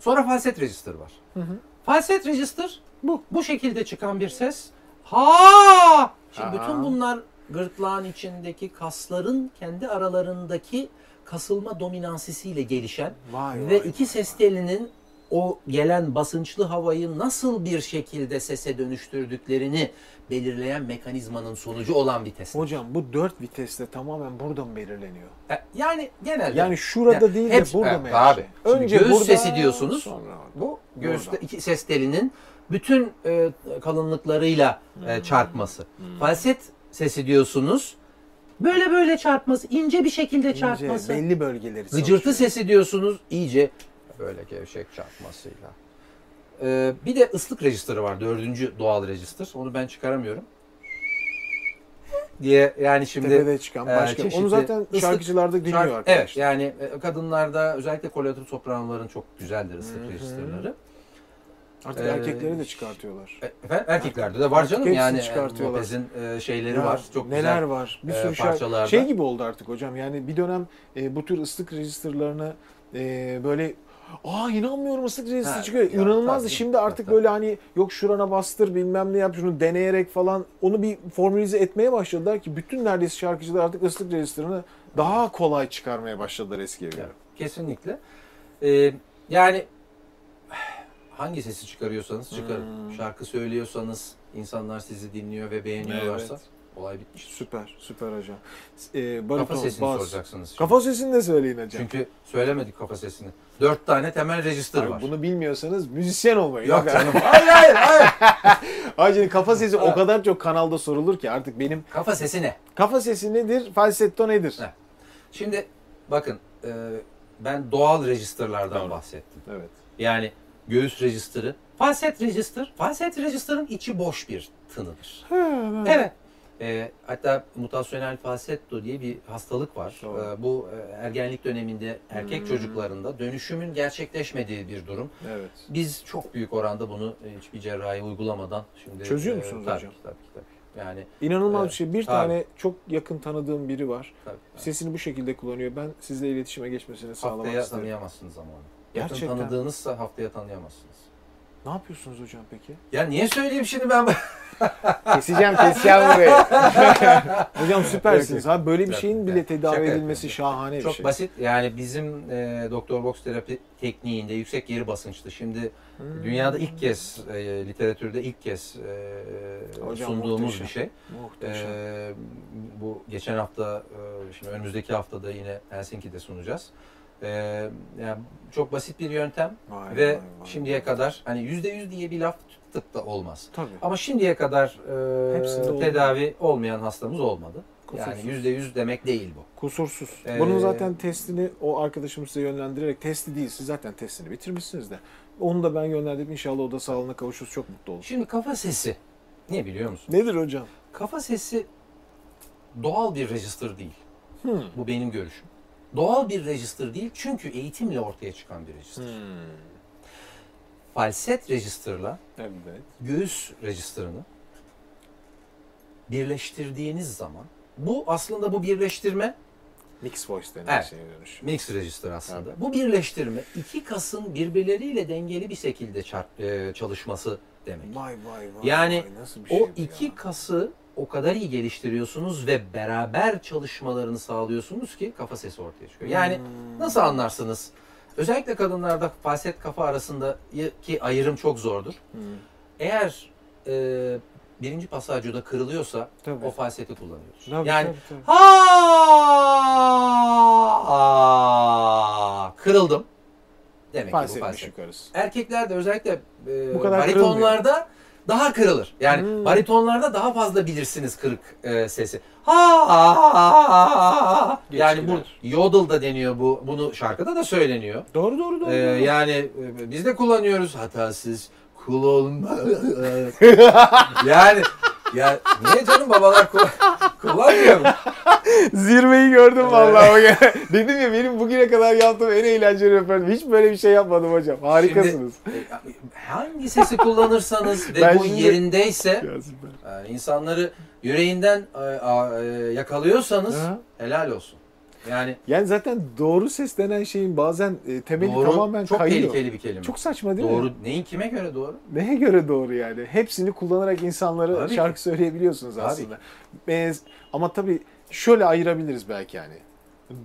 Sonra falset register var. Hı hı. Falset register Bu. bu şekilde çıkan bir ses. Ha! Şimdi Ha. bütün bunlar gırtlağın içindeki kasların kendi aralarındaki kasılma dominansisiyle gelişen Vay ve vay. iki ses telinin o gelen basınçlı havayı nasıl bir şekilde sese dönüştürdüklerini belirleyen mekanizmanın sonucu olan bir test. Hocam bu dört viteste tamamen burada mı belirleniyor? E, Yani genelde Yani şurada Yani değil de burada Evet, mı? Şimdi Önce göğüs burada, sesi diyorsunuz. Sonra bu Burada. iki ses telinin bütün e, kalınlıklarıyla e, çarpması. Falset sesi diyorsunuz. Böyle böyle çarpması, ince bir şekilde İnce, çarpması. belli bölgeleri Gıcırtı çalışıyor. sesi diyorsunuz iyice böyle gevşek çarpmasıyla. Ee, bir de ıslık register'ı var. Dördüncü doğal register. Onu ben çıkaramıyorum. diye yani şimdi Tepede çıkan e, başka. çeşitli Onu zaten ıslık- şarkıcılarda dinliyor şarkı- arkadaşlar. Evet yani e, kadınlarda özellikle kolator sopranoların çok güzeldir ıslık register'ları. Artık E, erkekleri de çıkartıyorlar. E, Efendim, erkeklerde de var canım yani e. Lopez'in e, şeyleri Ya, var. Çok neler güzel. var? Bir e, sürü şarkı. parçalarda. Şey gibi oldu artık hocam. Yani bir dönem e, bu tür ıslık registerlarına e, böyle Aa inanmıyorum ıslık register çıkıyor. ya, İnanılmazdı. tabii. Şimdi artık Tabii. böyle hani yok şurana bastır bilmem ne yap şunu deneyerek falan onu bir formülize etmeye başladılar ki bütün neredeyse şarkıcılar artık ıslık registerını daha kolay çıkarmaya başladılar eskiye göre. Kesinlikle. Ee, yani hangi sesi çıkarıyorsanız çıkarın. Hmm. Şarkı söylüyorsanız insanlar sizi dinliyor ve beğeniyorlarsa Evet. olay bitmiştir. Süper, süper hocam. E, Kafa bariton, sesini bas. soracaksınız. şimdi. Kafa sesini de söyleyin hocam. Çünkü söylemedik kafa sesini. Dört tane temel register var. Bunu bilmiyorsanız müzisyen olmayın. Yok canım. hayır hayır hayır. Ay şimdi kafa sesi o kadar çok kanalda sorulur ki artık benim Kafa sesi ne? kafa sesi nedir, falsetto nedir? Evet. Şimdi bakın e, ben doğal registerlardan bahsettim. Evet. Yani göğüs register'ı. Falset register. Falset register'ın içi boş bir tınıdır. Evet. E, hatta mutasyonel falsetto diye bir hastalık var. Doğru. E, bu e, ergenlik döneminde erkek Hmm. çocuklarında dönüşümün gerçekleşmediği bir durum. Evet. Biz çok büyük oranda bunu e, hiçbir cerrahi uygulamadan şimdi Çözüyor e, musunuz tabii hocam? ki, Tabii ki, tabii. Yani İnanılmaz Evet. bir şey. Bir Tabii. tane çok yakın tanıdığım biri var. tabii, tabii. Sesini bu şekilde kullanıyor. Ben sizle iletişime geçmesini sağlamak haftaya isterim. tanıyamazsınız ama onu. Yakın Gerçekten. tanıdığınızsa haftaya tanıyamazsınız. Ne yapıyorsunuz hocam peki? Ya niye söyleyeyim şimdi ben? Keseceğim, keseceğim burayı. hocam süpersiniz. Ha böyle bir şeyin bile tedavi şaka edilmesi yapıyorum. şahane bir Çok şey. basit. Yani bizim e, doktor box terapi tekniğinde yüksek geri basınçlı. Şimdi Hmm. dünyada ilk kez e, literatürde ilk kez e, Hocam sunduğumuz muhteşem. bir şey. Muhteşem. E, bu geçen hafta e, şimdi önümüzdeki haftada yine Helsinki'de sunacağız. E, yani çok basit bir yöntem Vay, ve vay, vay, şimdiye kadar hani yüzde yüz diye bir laf tık da olmaz. Tabii. Ama şimdiye kadar e, Hepsinde oldu. tedavi olmayan hastamız olmadı. Yani Kusursuz. yüzde yüz demek değil bu. Kusursuz. Ee, Bunun zaten testini o arkadaşımız size yönlendirerek testi değil. Siz zaten testini bitirmişsiniz de. Onu da ben yönlendirdim. İnşallah o da sağlığına kavuşuruz. Çok mutlu olur. Şimdi kafa sesi. Ne biliyor musun? Nedir hocam? Kafa sesi doğal bir register değil. Hmm. Bu benim görüşüm. Doğal bir register değil çünkü eğitimle ortaya çıkan bir register. Hmm. Falset register'la Evet. göğüs register'ını birleştirdiğiniz zaman bu aslında bu birleştirme Mix voice denen Evet. şeye dönüş. mix register aslında. Evet. Bu birleştirme iki kasın birbirleriyle dengeli bir şekilde çarp- e, çalışması demek. Vay vay vay. Yani vay. Nasıl bir şey O iki ya? kası o kadar iyi geliştiriyorsunuz ve beraber çalışmalarını sağlıyorsunuz ki kafa sesi ortaya çıkıyor. Yani Hmm. nasıl anlarsınız? Özellikle kadınlarda falset kafa arasındaki ayrım çok zordur. Hmm. Eğer e, birinci pasajyoda kırılıyorsa Tabii. o falseti kullanıyoruz. Tabii, yani tabii, tabii. ha kırıldım demek ki bu Falsetmiş falset. yukarısı. Erkeklerde özellikle e, Bu kadar baritonlarda daha kırılır. Yani Hmm. baritonlarda daha fazla bilirsiniz kırık e, sesi. Ha, ha, ha, ha, ha. Geç Yani bu yodel da deniyor bu. Bunu şarkıda da söyleniyor. Doğru doğru doğru. Ee, yani e, biz de kullanıyoruz hatasız kul olma. yani ya niye canım babalar kullan kullanmıyor mu? Zirveyi gördüm vallahi. o gene. Dedim ya benim bugüne kadar yaptığım en eğlenceli röportaj. Hiç böyle bir şey yapmadım hocam. Harikasınız. Şimdi, e, hangi sesi kullanırsanız Ben bu şimdi- yerindeyse yani insanları yüreğinden e, e, yakalıyorsanız Ha? helal olsun. Yani Yani zaten doğru ses denen şeyin bazen e, temeli doğru tamamen çok kayıyor. tehlikeli bir kelime. Çok saçma değil mi? doğru. Neyin kime göre doğru? Neye göre doğru yani? Hepsini kullanarak insanlara Tabii şarkı söyleyebiliyorsunuz Tabii aslında. Ee, ama tabii şöyle ayırabiliriz belki yani.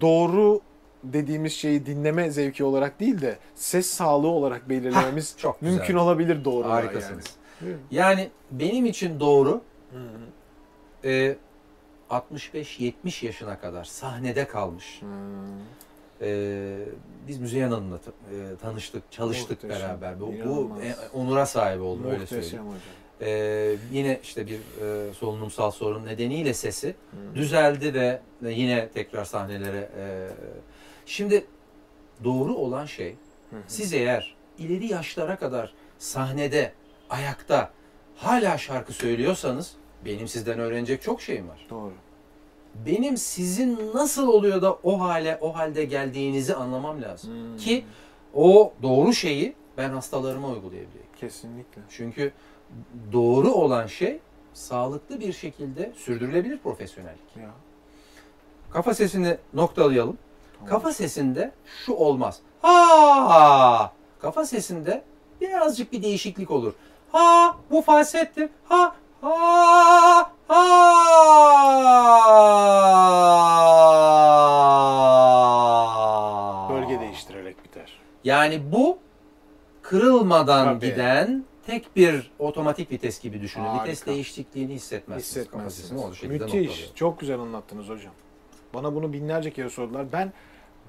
Doğru dediğimiz şeyi dinleme zevki olarak değil de ses sağlığı olarak belirlememiz çok güzel. mümkün olabilir doğru. Harikasınız. Yani. Yani benim için doğru Hı hı. e, 65-70 yaşına kadar sahnede kalmış. Hı. E, biz Müzeyyen Hanım'la ta- e, tanıştık, çalıştık Muhteşem, beraber. Bu, bu inanılmaz. e, onura sahibi oldum öyle Muhteşem söyleyeyim. hocam. E, yine işte bir e, solunumsal sorun nedeniyle sesi Hı. düzeldi ve ve yine tekrar sahnelere. e, şimdi doğru olan şey Hı hı. siz eğer ileri yaşlara kadar sahnede, ayakta hala şarkı söylüyorsanız benim sizden öğrenecek çok şeyim var. Doğru. Benim sizin nasıl oluyor da o hale, o halde geldiğinizi anlamam lazım. Hı. Ki o doğru şeyi ben hastalarıma uygulayabileyim. kesinlikle. Çünkü doğru olan şey sağlıklı bir şekilde sürdürülebilir profesyonellik. Ya. Kafa sesini noktalayalım. Tamam. Kafa sesinde şu olmaz. Ha! Kafa sesinde birazcık bir değişiklik olur. Ha bu falsettir. Ha Yani bu kırılmadan Tabii. giden tek bir otomatik vites gibi düşünün. Harika. Vites değişikliğini hissetmezsiniz. O Hissetmezsiniz. şekilde Müthiş. Çok güzel anlattınız hocam. Bana bunu binlerce kere sordular. Ben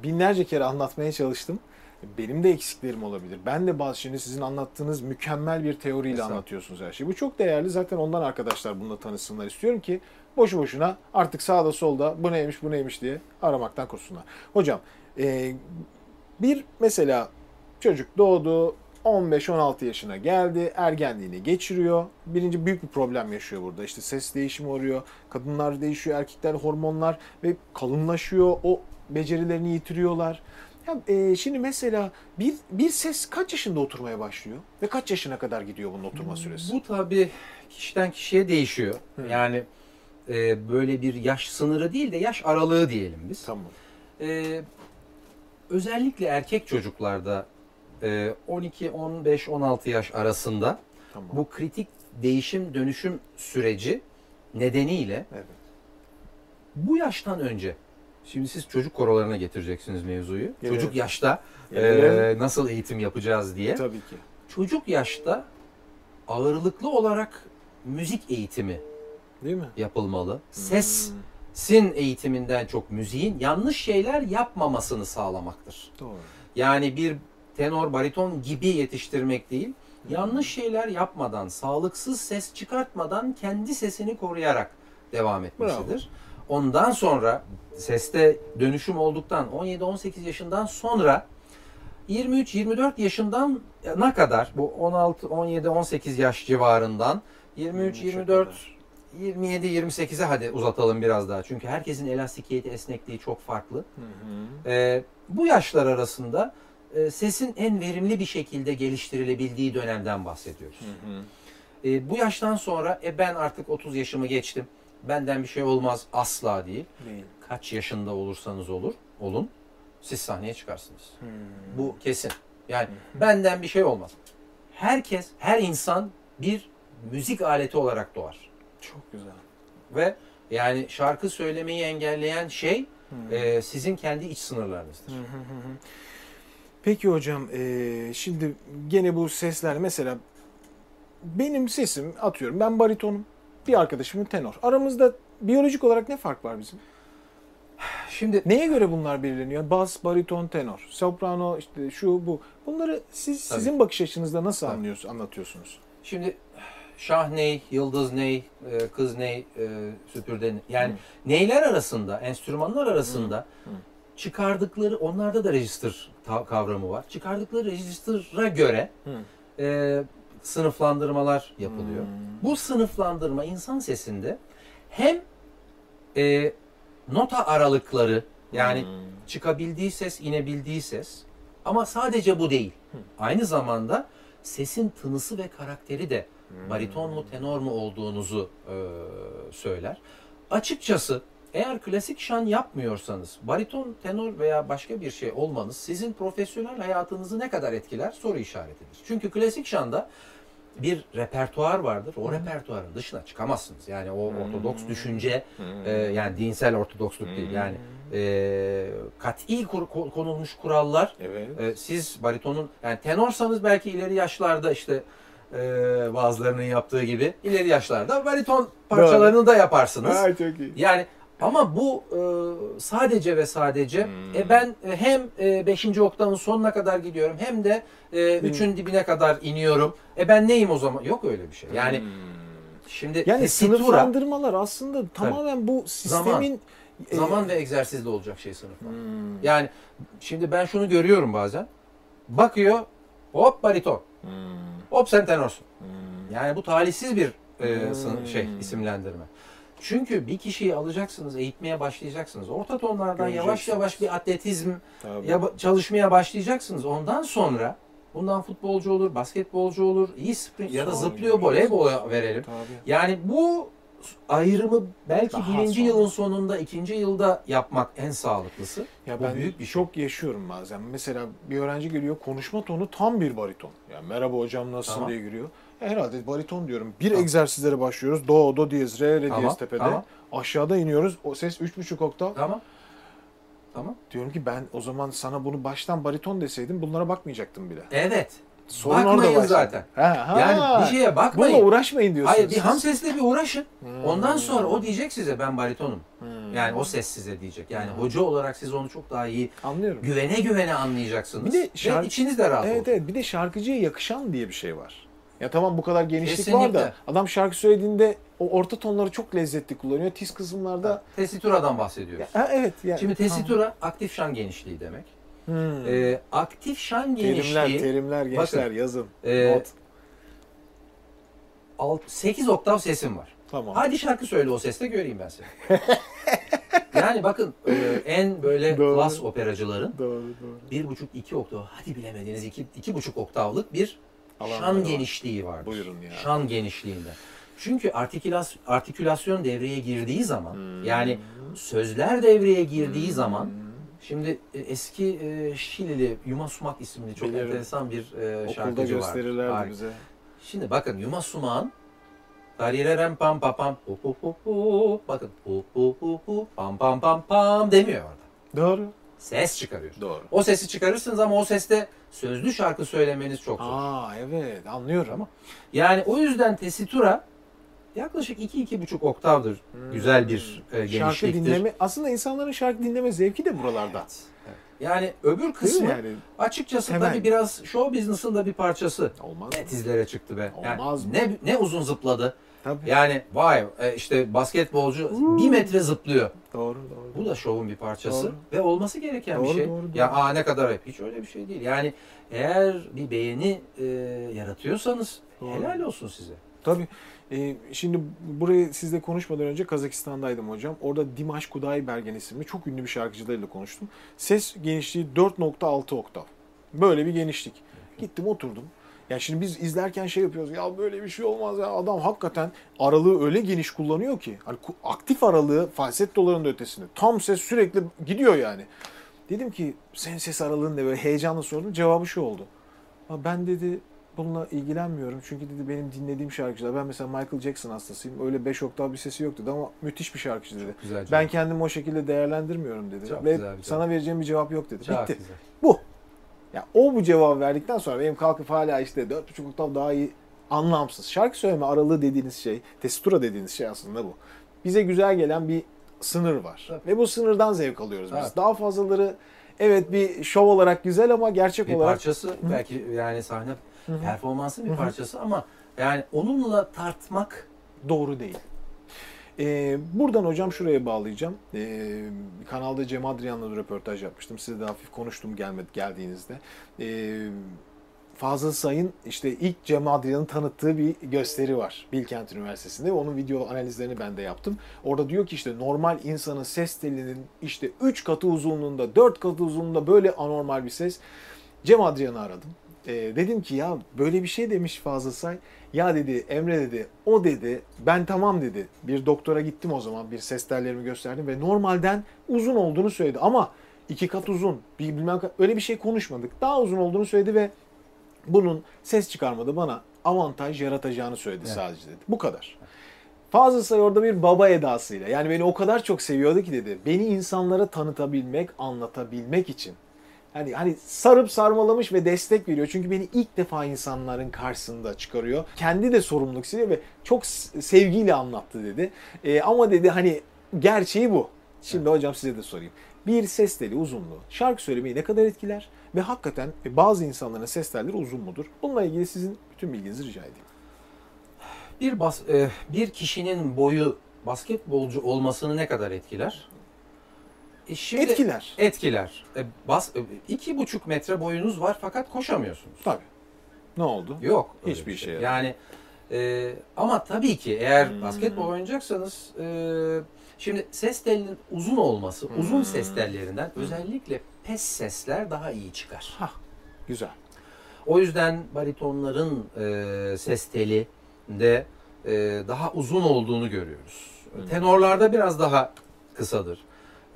binlerce kere anlatmaya çalıştım. Benim de eksiklerim olabilir. Ben de bazı şimdi sizin anlattığınız mükemmel bir teoriyle Estağfurullah. anlatıyorsunuz her şeyi. Bu çok değerli. Zaten ondan arkadaşlar bununla tanışsınlar istiyorum ki boşu boşuna artık sağda solda bu neymiş bu neymiş diye aramaktan kursunlar. Hocam e, bir mesela çocuk doğdu 15-16 yaşına geldi. Ergenliğini geçiriyor. Birinci büyük bir problem yaşıyor burada. İşte ses değişimi oluyor. Kadınlar değişiyor, erkekler hormonlar ve kalınlaşıyor. O becerilerini yitiriyorlar. Ya, e, şimdi mesela bir, bir ses kaç yaşında oturmaya başlıyor? Ve kaç yaşına kadar gidiyor bunun oturma süresi? Bu tabii kişiden kişiye değişiyor. Hı. Yani e, böyle bir yaş sınırı değil de yaş aralığı diyelim biz. Tamam. E, özellikle erkek çocuklarda e, 12, 15, 16 yaş arasında Tamam. bu kritik değişim dönüşüm süreci nedeniyle Evet. bu yaştan önce Şimdi siz çocuk korolarına getireceksiniz mevzuyu. Gelelim. Çocuk yaşta Gelelim. e, nasıl eğitim yapacağız diye. Tabii ki. Çocuk yaşta ağırlıklı olarak müzik eğitimi Değil mi? yapılmalı. Ses Hmm, sin eğitiminden çok müziğin yanlış şeyler yapmamasını sağlamaktır. doğru. Yani bir tenor, bariton gibi yetiştirmek değil, yanlış şeyler yapmadan, sağlıksız ses çıkartmadan kendi sesini koruyarak devam etmesidir. Ondan sonra seste dönüşüm olduktan 17-18 yaşından sonra 23-24 yaşından ne kadar bu 16 17 18 yaş civarından 23 24 27 28'e hadi uzatalım biraz daha. Çünkü herkesin elastikiyeti, esnekliği çok farklı. Hı hı. Ee, bu yaşlar arasında e, sesin en verimli bir şekilde geliştirilebildiği dönemden bahsediyoruz. Hı hı. E, bu yaştan sonra e, ben artık 30 yaşımı geçtim. Benden bir şey olmaz asla değil. Değil. Kaç yaşında olursanız olur, olun. Siz sahneye çıkarsınız. Hmm. Bu kesin. Yani benden bir şey olmaz. Herkes, her insan bir müzik aleti olarak doğar. çok güzel. Ve yani şarkı söylemeyi engelleyen şey e, sizin kendi iç sınırlarınızdır. Hı. Peki hocam eee, şimdi gene bu sesler mesela benim sesim atıyorum ben baritonum bir arkadaşımın tenor. Aramızda biyolojik olarak ne fark var bizim? Şimdi Neye göre bunlar belirleniyor? Bas, bariton, tenor, soprano işte şu bu. Bunları siz Tabii. sizin bakış açınızda nasıl Tabii. anlıyorsunuz, anlatıyorsunuz? Şimdi şah ney, yıldız ney, e, kız ney, e, süpürde ney. Yani neyler arasında, enstrümanlar arasında Hı. Çıkardıkları, onlarda da register kavramı var. Çıkardıkları register'a göre e, sınıflandırmalar yapılıyor. Hmm. Bu sınıflandırma insan sesinde hem e, nota aralıkları yani Hmm. çıkabildiği ses, inebildiği ses. Ama sadece bu değil. Aynı zamanda sesin tınısı ve karakteri de bariton mu, tenor mu olduğunuzu e, söyler. Açıkçası eğer klasik şan yapmıyorsanız, bariton, tenor veya başka bir şey olmanız sizin profesyonel hayatınızı ne kadar etkiler soru işaretidir. Çünkü klasik şanda bir repertuar vardır. O repertuarın dışına çıkamazsınız. Yani o ortodoks düşünce e, yani dinsel ortodoksluk değil. Yani e, kat'i kur- ko- konulmuş kurallar Evet. e, siz baritonun yani tenorsanız belki ileri yaşlarda işte e, bazılarının yaptığı gibi ileri yaşlarda bariton parçalarını da yaparsınız. Ha, çok iyi. Yani ama bu e, sadece ve sadece Hmm. e, ben e, hem 5. oktavın sonuna kadar gidiyorum hem de 3'ün dibine kadar iniyorum. E ben neyim o zaman? Yok öyle bir şey. Yani Hmm. şimdi yani tesitura sınıflandırmalar aslında tamamen bu sistemin e, zaman ve egzersizle olacak şey sınıfta. Hmm. Yani şimdi ben şunu görüyorum bazen. Bakıyor hop bariton. Hmm. Hop sen tenorsun. Hmm. Yani bu talihsiz bir e, sın- Hmm. şey isimlendirme. Çünkü bir kişiyi alacaksınız, eğitmeye başlayacaksınız. Orta tonlardan yavaş yavaş bir atletizm Tabii. ya çalışmaya başlayacaksınız. Ondan sonra bundan futbolcu olur, basketbolcu olur, iyi sprint ya da zıplıyor voleybola verelim. Tabii. Yani bu ayrımı belki Daha birinci sonra. yılın sonunda, ikinci yılda yapmak en sağlıklısı. Ya Bu ben büyük bir şey. çok yaşıyorum bazen. Mesela bir öğrenci geliyor konuşma tonu tam bir bariton. Yani merhaba hocam nasılsın Tamam. diye giriyor. Herhalde bariton diyorum. Bir Tamam. egzersizlere başlıyoruz. Do, do diyez, re, re Tamam, diyez tepede. tamam. Aşağıda iniyoruz. O ses 3,5 oktav. Tamam. Tamam. Diyorum ki ben o zaman sana bunu baştan bariton deseydim bunlara bakmayacaktım bile. Evet. Sorun Bakmayın orada başladı. zaten. Ha, ha. Yani bir şeye bakmayın. Bununla uğraşmayın diyorsunuz. Hayır bir ham sesle bir uğraşın. Hmm. Ondan sonra o diyecek size ben baritonum. Hmm. Yani o ses size diyecek. Yani Hmm. hoca olarak siz onu çok daha iyi Anlıyorum. güvene güvene anlayacaksınız. Bir de Ve şarkı- içiniz de rahat Evet olacak. evet bir de şarkıcıya yakışan diye bir şey var. Ya tamam bu kadar genişlik var Kesinlikle. da adam şarkı söylediğinde o orta tonları çok lezzetli kullanıyor. Tiz kısımlarda Tesitura'dan bahsediyoruz. ha, evet yani. Şimdi tesitura aktif şan genişliği demek. Hmm. Ee, aktif şan genişliği terimler terimler gençler yazın. e, Not. alt- 8 oktav sesim var. Tamam. Hadi şarkı söyle o sesle göreyim ben seni. yani bakın e, en böyle Doğru. klas operacıların Doğru doğru. bir buçuk iki oktav hadi bilemediğiniz iki, iki buçuk oktavlık bir Şan var. genişliği vardır. Buyurun ya. Şan genişliğinde. Çünkü artikülas, artikülasyon devreye girdiği zaman Hmm. yani sözler devreye girdiği zaman Hmm. şimdi e, eski e, Şilili Yuma Sumak isimli çok Bilirim. enteresan bir e, Okulda şarkıcı var. gösterirlerdi Harika. bize. Şimdi bakın Yuma Sumak'ın Darirerem pam pam pam pu pu pu pu bakın pu pu pu pu pam pam pam pam demiyor orada. Doğru. Ses çıkarıyor. Doğru. O sesi çıkarırsınız ama o seste sözlü şarkı söylemeniz çok zor. Aa evet anlıyorum. Tamam. Yani o yüzden tesitura yaklaşık 2-2,5 oktavdır. Hmm. Güzel bir e, Şarkı genişliktir. dinleme aslında insanların şarkı dinleme zevki de buralarda. Evet, evet. Yani öbür kısmı yani? açıkçası Hemen. tabii biraz show business'ın da bir parçası. Olmaz Ne mı? tizlere çıktı be. Yani Olmaz mı? ne ne uzun zıpladı. Tabii. Yani vay e, işte basketbolcu bir metre zıplıyor. Doğru doğru. Bu da şovun bir parçası Doğru. ve olması gereken bir Doğru, şey. doğru, doğru. Ya aa ne kadar ayıp. Hiç öyle bir şey değil. Yani eğer bir beğeni e, yaratıyorsanız Doğru. helal olsun size. Tabii. Ee, şimdi burayı sizle konuşmadan önce Kazakistan'daydım hocam. Orada Dimash Kudaibergen isimli çok ünlü bir şarkıcılarıyla konuştum. Ses genişliği 4.6 oktav. Böyle bir genişlik. Gittim oturdum. Yani şimdi biz izlerken şey yapıyoruz. Ya böyle bir şey olmaz ya. Adam hakikaten aralığı öyle geniş kullanıyor ki. Hani aktif aralığı falsettoların da ötesinde. Tam ses sürekli gidiyor yani. Dedim ki senin ses aralığın ne böyle heyecanla sordum. Cevabı şu oldu. "Ha, Ben dedi bununla ilgilenmiyorum. Çünkü dedi benim dinlediğim şarkıcılar. Ben mesela Michael Jackson hastasıyım. Öyle 5 oktav bir sesi yok dedi ama müthiş bir şarkıcı dedi. Güzel Ben kendimi o şekilde değerlendirmiyorum dedi. Çok Ve güzel sana vereceğim bir cevap yok dedi. Çok Bitti. güzel. Bu. Ya o bu cevabı verdikten sonra benim kalkıp hala işte 4,5 oktav daha iyi anlamsız. Şarkı söyleme aralığı dediğiniz şey, tesitura dediğiniz şey aslında bu. Bize güzel gelen bir sınır var. Tabii. Ve bu sınırdan zevk alıyoruz biz. Evet. Daha fazlaları evet bir şov olarak güzel ama gerçek bir olarak parçası belki yani sahne Hı hı. performansın bir Hı hı. parçası ama yani onunla tartmak doğru değil. Ee, buradan hocam şuraya bağlayacağım. Ee, kanalda Cem Adrian'la röportaj yapmıştım. Size de hafif konuştum gelmedi geldiğinizde. Ee, Fazıl Say'ın işte ilk Cem Adrian'ın tanıttığı bir gösteri var Bilkent Üniversitesi'nde. Onun video analizlerini ben de yaptım. Orada diyor ki işte normal insanın ses telinin işte 3 katı uzunluğunda, 4 katı uzunluğunda böyle anormal bir ses. Cem Adrian'ı aradım. Ee, dedim ki ya böyle bir şey demiş Fazıl Say. Ya dedi Emre dedi o dedi ben tamam dedi. Bir doktora gittim o zaman bir ses tellerimi gösterdim ve normalden uzun olduğunu söyledi. Ama iki kat uzun bir bilmem öyle bir şey konuşmadık. Daha uzun olduğunu söyledi ve bunun ses çıkarmada bana avantaj yaratacağını söyledi Evet. sadece dedi. Bu kadar. Fazıl Say orada bir baba edasıyla yani beni o kadar çok seviyordu ki dedi. Beni insanlara tanıtabilmek, anlatabilmek için. Hani hani sarıp sarmalamış ve destek veriyor. Çünkü beni ilk defa insanların karşısında çıkarıyor. Kendi de sorumluluk hissediyor ve çok sevgiyle anlattı dedi. Ee, ama dedi hani gerçeği bu. Şimdi hocam size de sorayım. Bir ses teli uzunluğu şarkı söylemeyi ne kadar etkiler? Ve hakikaten bazı insanların ses telleri uzun mudur? Bununla ilgili sizin bütün bilginizi rica edeyim. Bir bas, e, bir kişinin boyu basketbolcu olmasını ne kadar etkiler? E şimdi- Etkiler. Etkiler. E, bas, e, iki buçuk metre boyunuz var fakat koşamıyorsunuz. Tabii. Ne oldu? Yok. Hiçbir bir şey yok. Yani e, ama tabii ki eğer Hmm. basketbol oynayacaksanız e, şimdi ses telinin uzun olması, Hmm. uzun ses tellerinden özellikle pes sesler daha iyi çıkar. Hah. Güzel. O yüzden baritonların e, ses teli de e, daha uzun olduğunu görüyoruz. Hmm. Tenorlarda biraz daha kısadır.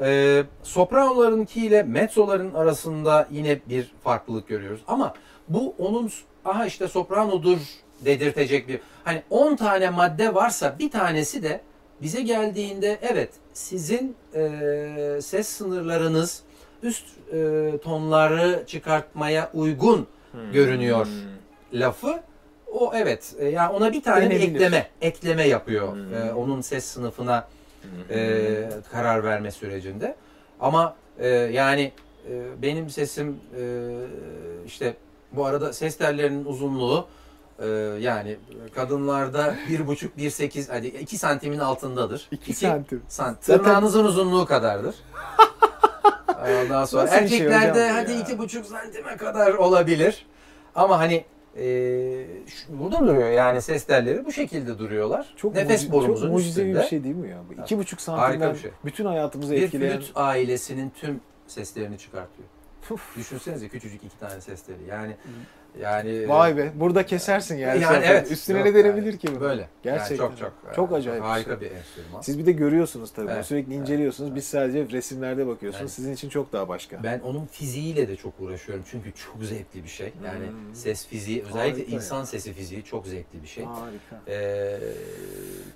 E, sopranolarınkiyle mezzoların arasında yine bir farklılık görüyoruz. Ama bu onun aha işte sopranodur dedirtecek bir hani 10 tane madde varsa bir tanesi de bize geldiğinde evet sizin e, ses sınırlarınız üst e, tonları çıkartmaya uygun görünüyor lafı o evet e, yani ona bir tane bir ekleme ekleme yapıyor Hmm. e, onun ses sınıfına e, karar verme sürecinde ama e, yani e, benim sesim e, işte bu arada ses tellerinin uzunluğu e, yani kadınlarda bir buçuk bir sekiz hadi iki santimin altındadır. 2 İki santim. sant- Zaten- Tırnağınızın uzunluğu kadardır. Ondan sonra Nasıl şey erkeklerde bu hadi ya? iki buçuk santime kadar olabilir. Ama hani e, şu- burada duruyor yani ses telleri bu şekilde duruyorlar. Çok Nefes muci- borumuzun çok mucizevi üstünde. bir şey değil mi ya? Bu iki buçuk santimden bir şey. bütün hayatımızı Bir etkileyen... flüt ailesinin tüm seslerini çıkartıyor. Düşünsenize küçücük iki tane ses teli. Yani yani Vay be. Burada kesersin yani. Yani zaten. evet. Üstüne Yok ne denebilir yani. ki bu? Böyle. Gerçekten. Yani çok çok. Çok acayip bir Harika şey. bir enstrüman. Siz bir de görüyorsunuz tabii. Evet. Sürekli Evet. inceliyorsunuz. Biz sadece resimlerde bakıyorsunuz. Evet. Sizin için çok daha başka. Ben onun fiziğiyle de çok uğraşıyorum çünkü çok zevkli bir şey. Yani Hmm. ses fiziği, özellikle Harika insan ya. sesi fiziği çok zevkli bir şey. Harika. Ee,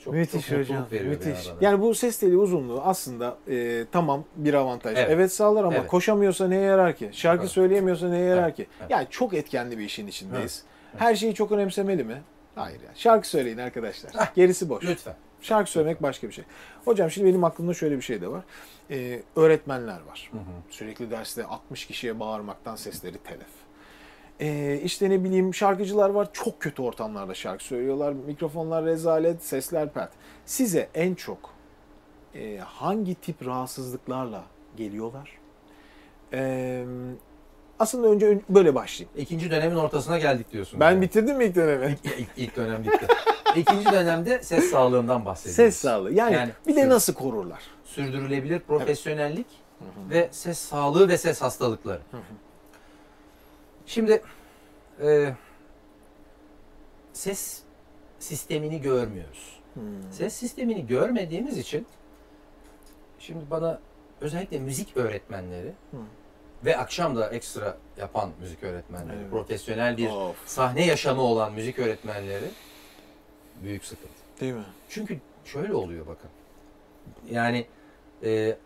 çok, Müthiş çok hocam. Müthiş. Yani bu ses teli uzunluğu aslında e, tamam bir avantaj. Evet, Evet. sağlar ama Evet. koşamıyorsa neye yarar ki? Şarkı Evet. söyleyemiyorsa neye yarar Evet. ki? Evet. Yani çok etkenli bir işin içindeyiz. Evet. Her şeyi çok önemsemeli mi? Hayır ya. Şarkı söyleyin arkadaşlar. Heh. Gerisi boş. Lütfen. Şarkı söylemek başka bir şey. Hocam şimdi benim aklımda şöyle bir şey de var. Ee, öğretmenler var. Hı hı. Sürekli derste 60 kişiye bağırmaktan sesleri telef. Ee, işte ne bileyim şarkıcılar var. Çok kötü ortamlarda şarkı söylüyorlar. Mikrofonlar rezalet, sesler pert. Size en çok e, hangi tip rahatsızlıklarla geliyorlar? Ee, aslında önce ön- böyle başlayayım. İkinci dönemin ortasına geldik diyorsun. Ben yani. bitirdim mi ilk dönemi? İlk, ilk dönem bitti. İkinci dönemde ses sağlığından bahsediyoruz. Ses sağlığı. Yani, Yani bir de nasıl korurlar? Sürdürülebilir profesyonellik ve ses sağlığı ve ses hastalıkları. hı. Şimdi e, ses sistemini görmüyoruz. Hmm. Ses sistemini görmediğimiz için şimdi bana özellikle müzik öğretmenleri Hı. Ve akşam da ekstra yapan müzik öğretmenleri, Evet. profesyonel bir Of, sahne yaşamı olan müzik öğretmenleri büyük sıkıntı. değil mi? Çünkü şöyle oluyor bakın. Yani e,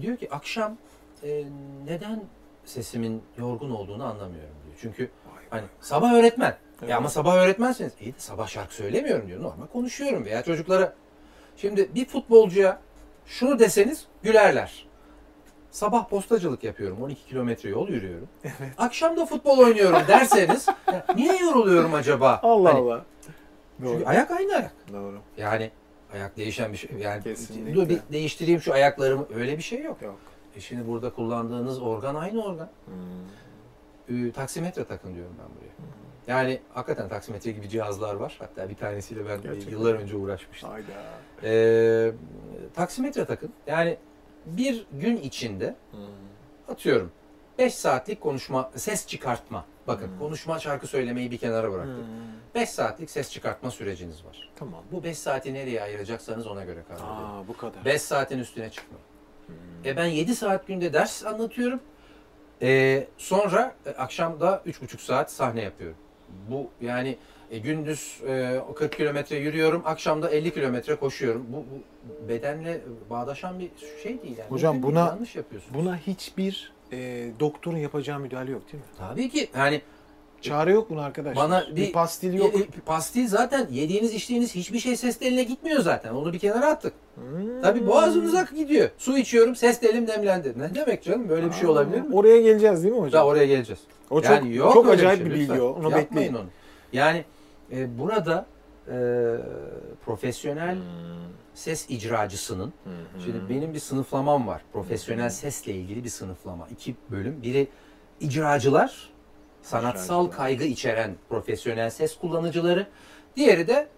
diyor ki akşam e, neden sesimin yorgun olduğunu anlamıyorum diyor. Çünkü hani sabah öğretmen. Evet. Ya ama sabah öğretmensiniz. İyi de sabah şarkı söylemiyorum diyor. Normal konuşuyorum veya çocuklara. Şimdi bir futbolcuya şunu deseniz gülerler. Sabah postacılık yapıyorum. 12 kilometre yol yürüyorum. Evet. Akşam da futbol oynuyorum derseniz ya niye yoruluyorum acaba? Allah Hani, Allah. Doğru. Çünkü ayak aynı ayak. Doğru. Yani ayak değişen bir şey. Yani Kesinlikle. dur bir değiştireyim şu ayaklarımı. Öyle bir şey yok. Yok. E şimdi burada kullandığınız organ aynı organ. Hmm. Ee, taksimetre takın diyorum ben buraya. Yani hakikaten taksimetre gibi cihazlar var. Hatta bir tanesiyle ben Gerçekten. yıllar önce uğraşmıştım. Hayda. Ee, taksimetre takın. Yani bir gün içinde Hmm. atıyorum 5 saatlik konuşma, ses çıkartma. Bakın Hmm. konuşma, şarkı söylemeyi bir kenara bıraktık. Hmm. 5 saatlik ses çıkartma süreciniz var. Tamam. Bu 5 saati nereye ayıracaksanız ona göre karar verin. Aa bu kadar. 5 saatin üstüne çıkmayın. Hmm. E ben 7 saat günde ders anlatıyorum. E, sonra e, akşam da 3,5 saat sahne yapıyorum. Bu yani E, gündüz e, 40 kilometre yürüyorum, akşam da 50 kilometre koşuyorum. Bu, bu bedenle bağdaşan bir şey değil yani. Hocam Mümkün buna- yanlış yapıyorsun. Buna hiçbir e, doktorun yapacağı müdahale yok değil mi? Tabii ki yani Çare yok buna arkadaşlar. Bana bir, bir- pastil yok. e, e, pastil zaten yediğiniz içtiğiniz hiçbir şey ses teline gitmiyor zaten. Onu bir kenara attık. Hmm. Tabii boğazınıza gidiyor. Su içiyorum, ses telim demlendi. Ne demek canım? Böyle bir şey olabilir mi? Oraya geleceğiz değil mi hocam? Daha oraya geleceğiz. o çok, yani yok çok öyle bir acayip şey, bir bilgi lütfen. o. Onu Yapmayın bekleyin. onu. Yani e, burada e, profesyonel ses icracısının Şimdi benim bir sınıflamam var. Profesyonel sesle ilgili bir sınıflama. İki bölüm. Biri icracılar, sanatsal İcracılar. kaygı içeren profesyonel ses kullanıcıları. Diğeri de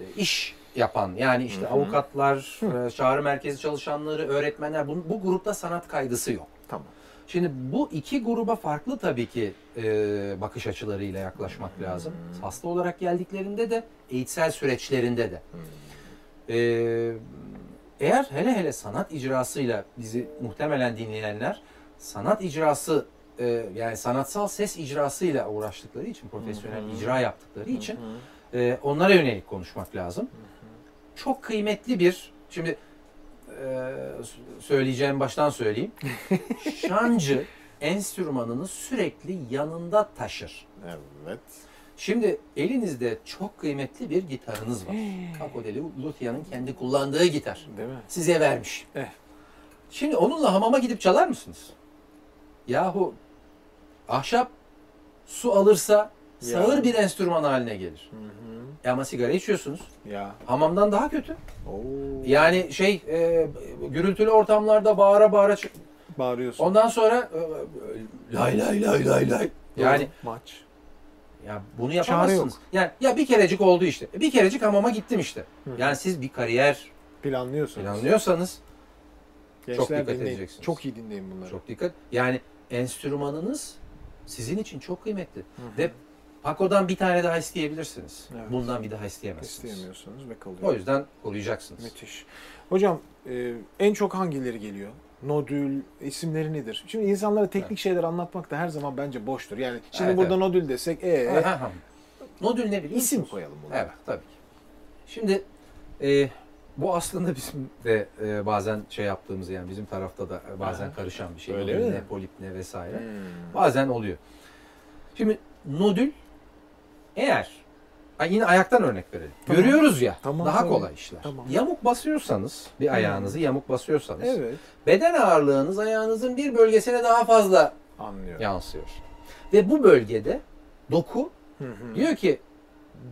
e, iş yapan yani işte Hı hı. avukatlar, e, çağrı merkezi çalışanları, öğretmenler bu, bu grupta sanat kaygısı yok. Tamam. Şimdi bu iki gruba farklı tabii ki e, bakış açılarıyla yaklaşmak lazım. Hasta olarak geldiklerinde de, eğitsel süreçlerinde de. E, eğer hele hele sanat icrasıyla bizi muhtemelen dinleyenler sanat icrası e, yani sanatsal ses icrasıyla uğraştıkları için, profesyonel Hı hı. icra yaptıkları için Hı. e, onlara yönelik konuşmak lazım. Çok kıymetli bir, şimdi e, söyleyeceğim baştan söyleyeyim. Şancı enstrümanını sürekli yanında taşır. Evet. Şimdi elinizde çok kıymetli bir gitarınız var. Capo de Lucia'nın kendi kullandığı gitar. Değil mi? Size vermiş. Eh. Şimdi onunla hamama gidip çalar mısınız? Yahu ahşap su alırsa sağır Ya. bir enstrüman haline gelir. Hı hı. E ama sigara içiyorsunuz. Ya. Hamamdan daha kötü. Oo. Yani şey e, gürültülü ortamlarda bağıra bağıra çık- Bağırıyorsun. ondan sonra e, lay lay lay lay lay. Yani maç. ya bunu yapamazsınız. Yani ya bir kerecik oldu işte. Bir kerecik hamama gittim işte. Hı. Yani siz bir kariyer Planlıyorsunuz. planlıyorsanız Gençler Çok dikkat dinleyin. edeceksiniz. Çok iyi dinleyin bunları. çok dikkat. Yani enstrümanınız sizin için çok kıymetli. Hı hı. Ve Paco'dan bir tane daha isteyebilirsiniz. Evet. Bundan bir daha isteyemezsiniz. İsteyemiyorsunuz ve kalıyor. O yüzden koruyacaksınız. Müthiş. Hocam e, en çok hangileri geliyor? Nodül, isimleri nedir? Şimdi insanlara teknik şeyler anlatmak da her zaman bence boştur. Yani şimdi Evet, burada evet. nodül desek e, Ha, ha, ha. Nodül ne biliyor isim koyalım buna. Evet tabii ki. Şimdi e, bu aslında bizim de e, bazen şey yaptığımız yani bizim tarafta da bazen Aha. karışan bir şey. Öyle Nodül mi? ne, polip ne vesaire. Hmm. Bazen oluyor. Şimdi nodül eğer yine ayaktan örnek verelim. Tamam. Görüyoruz ya Tamam, daha tabii. kolay işler. Tamam. Yamuk basıyorsanız bir Hmm. ayağınızı yamuk basıyorsanız Evet. beden ağırlığınız ayağınızın bir bölgesine daha fazla Anlıyorum. yansıyor. Ve bu bölgede doku Hı hı. Diyor ki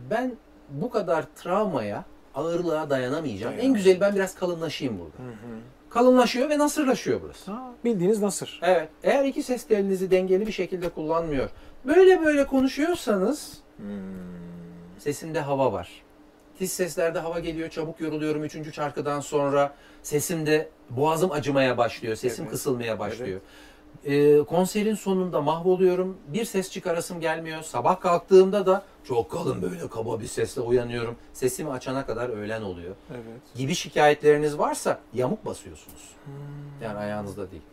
ben bu kadar travmaya, ağırlığa dayanamayacağım. En Dayanamam. güzeli ben biraz kalınlaşayım burada. Hı hı. Kalınlaşıyor ve nasırlaşıyor burası. Ha, bildiğiniz nasır. Evet. Eğer iki ses telinizi dengeli bir şekilde kullanmıyor. Böyle böyle konuşuyorsanız Hmm. sesimde hava var. Tiz seslerde hava geliyor, çabuk yoruluyorum üçüncü şarkıdan sonra. Sesimde boğazım acımaya başlıyor, sesim Evet. kısılmaya başlıyor. Ee, konserin sonunda mahvoluyorum, bir ses çıkarasım gelmiyor. Sabah kalktığımda da çok kalın böyle kaba bir sesle uyanıyorum. Sesimi açana kadar öğlen oluyor. Evet. Gibi şikayetleriniz varsa yamuk basıyorsunuz. Hmm. Yani ayağınızda değil.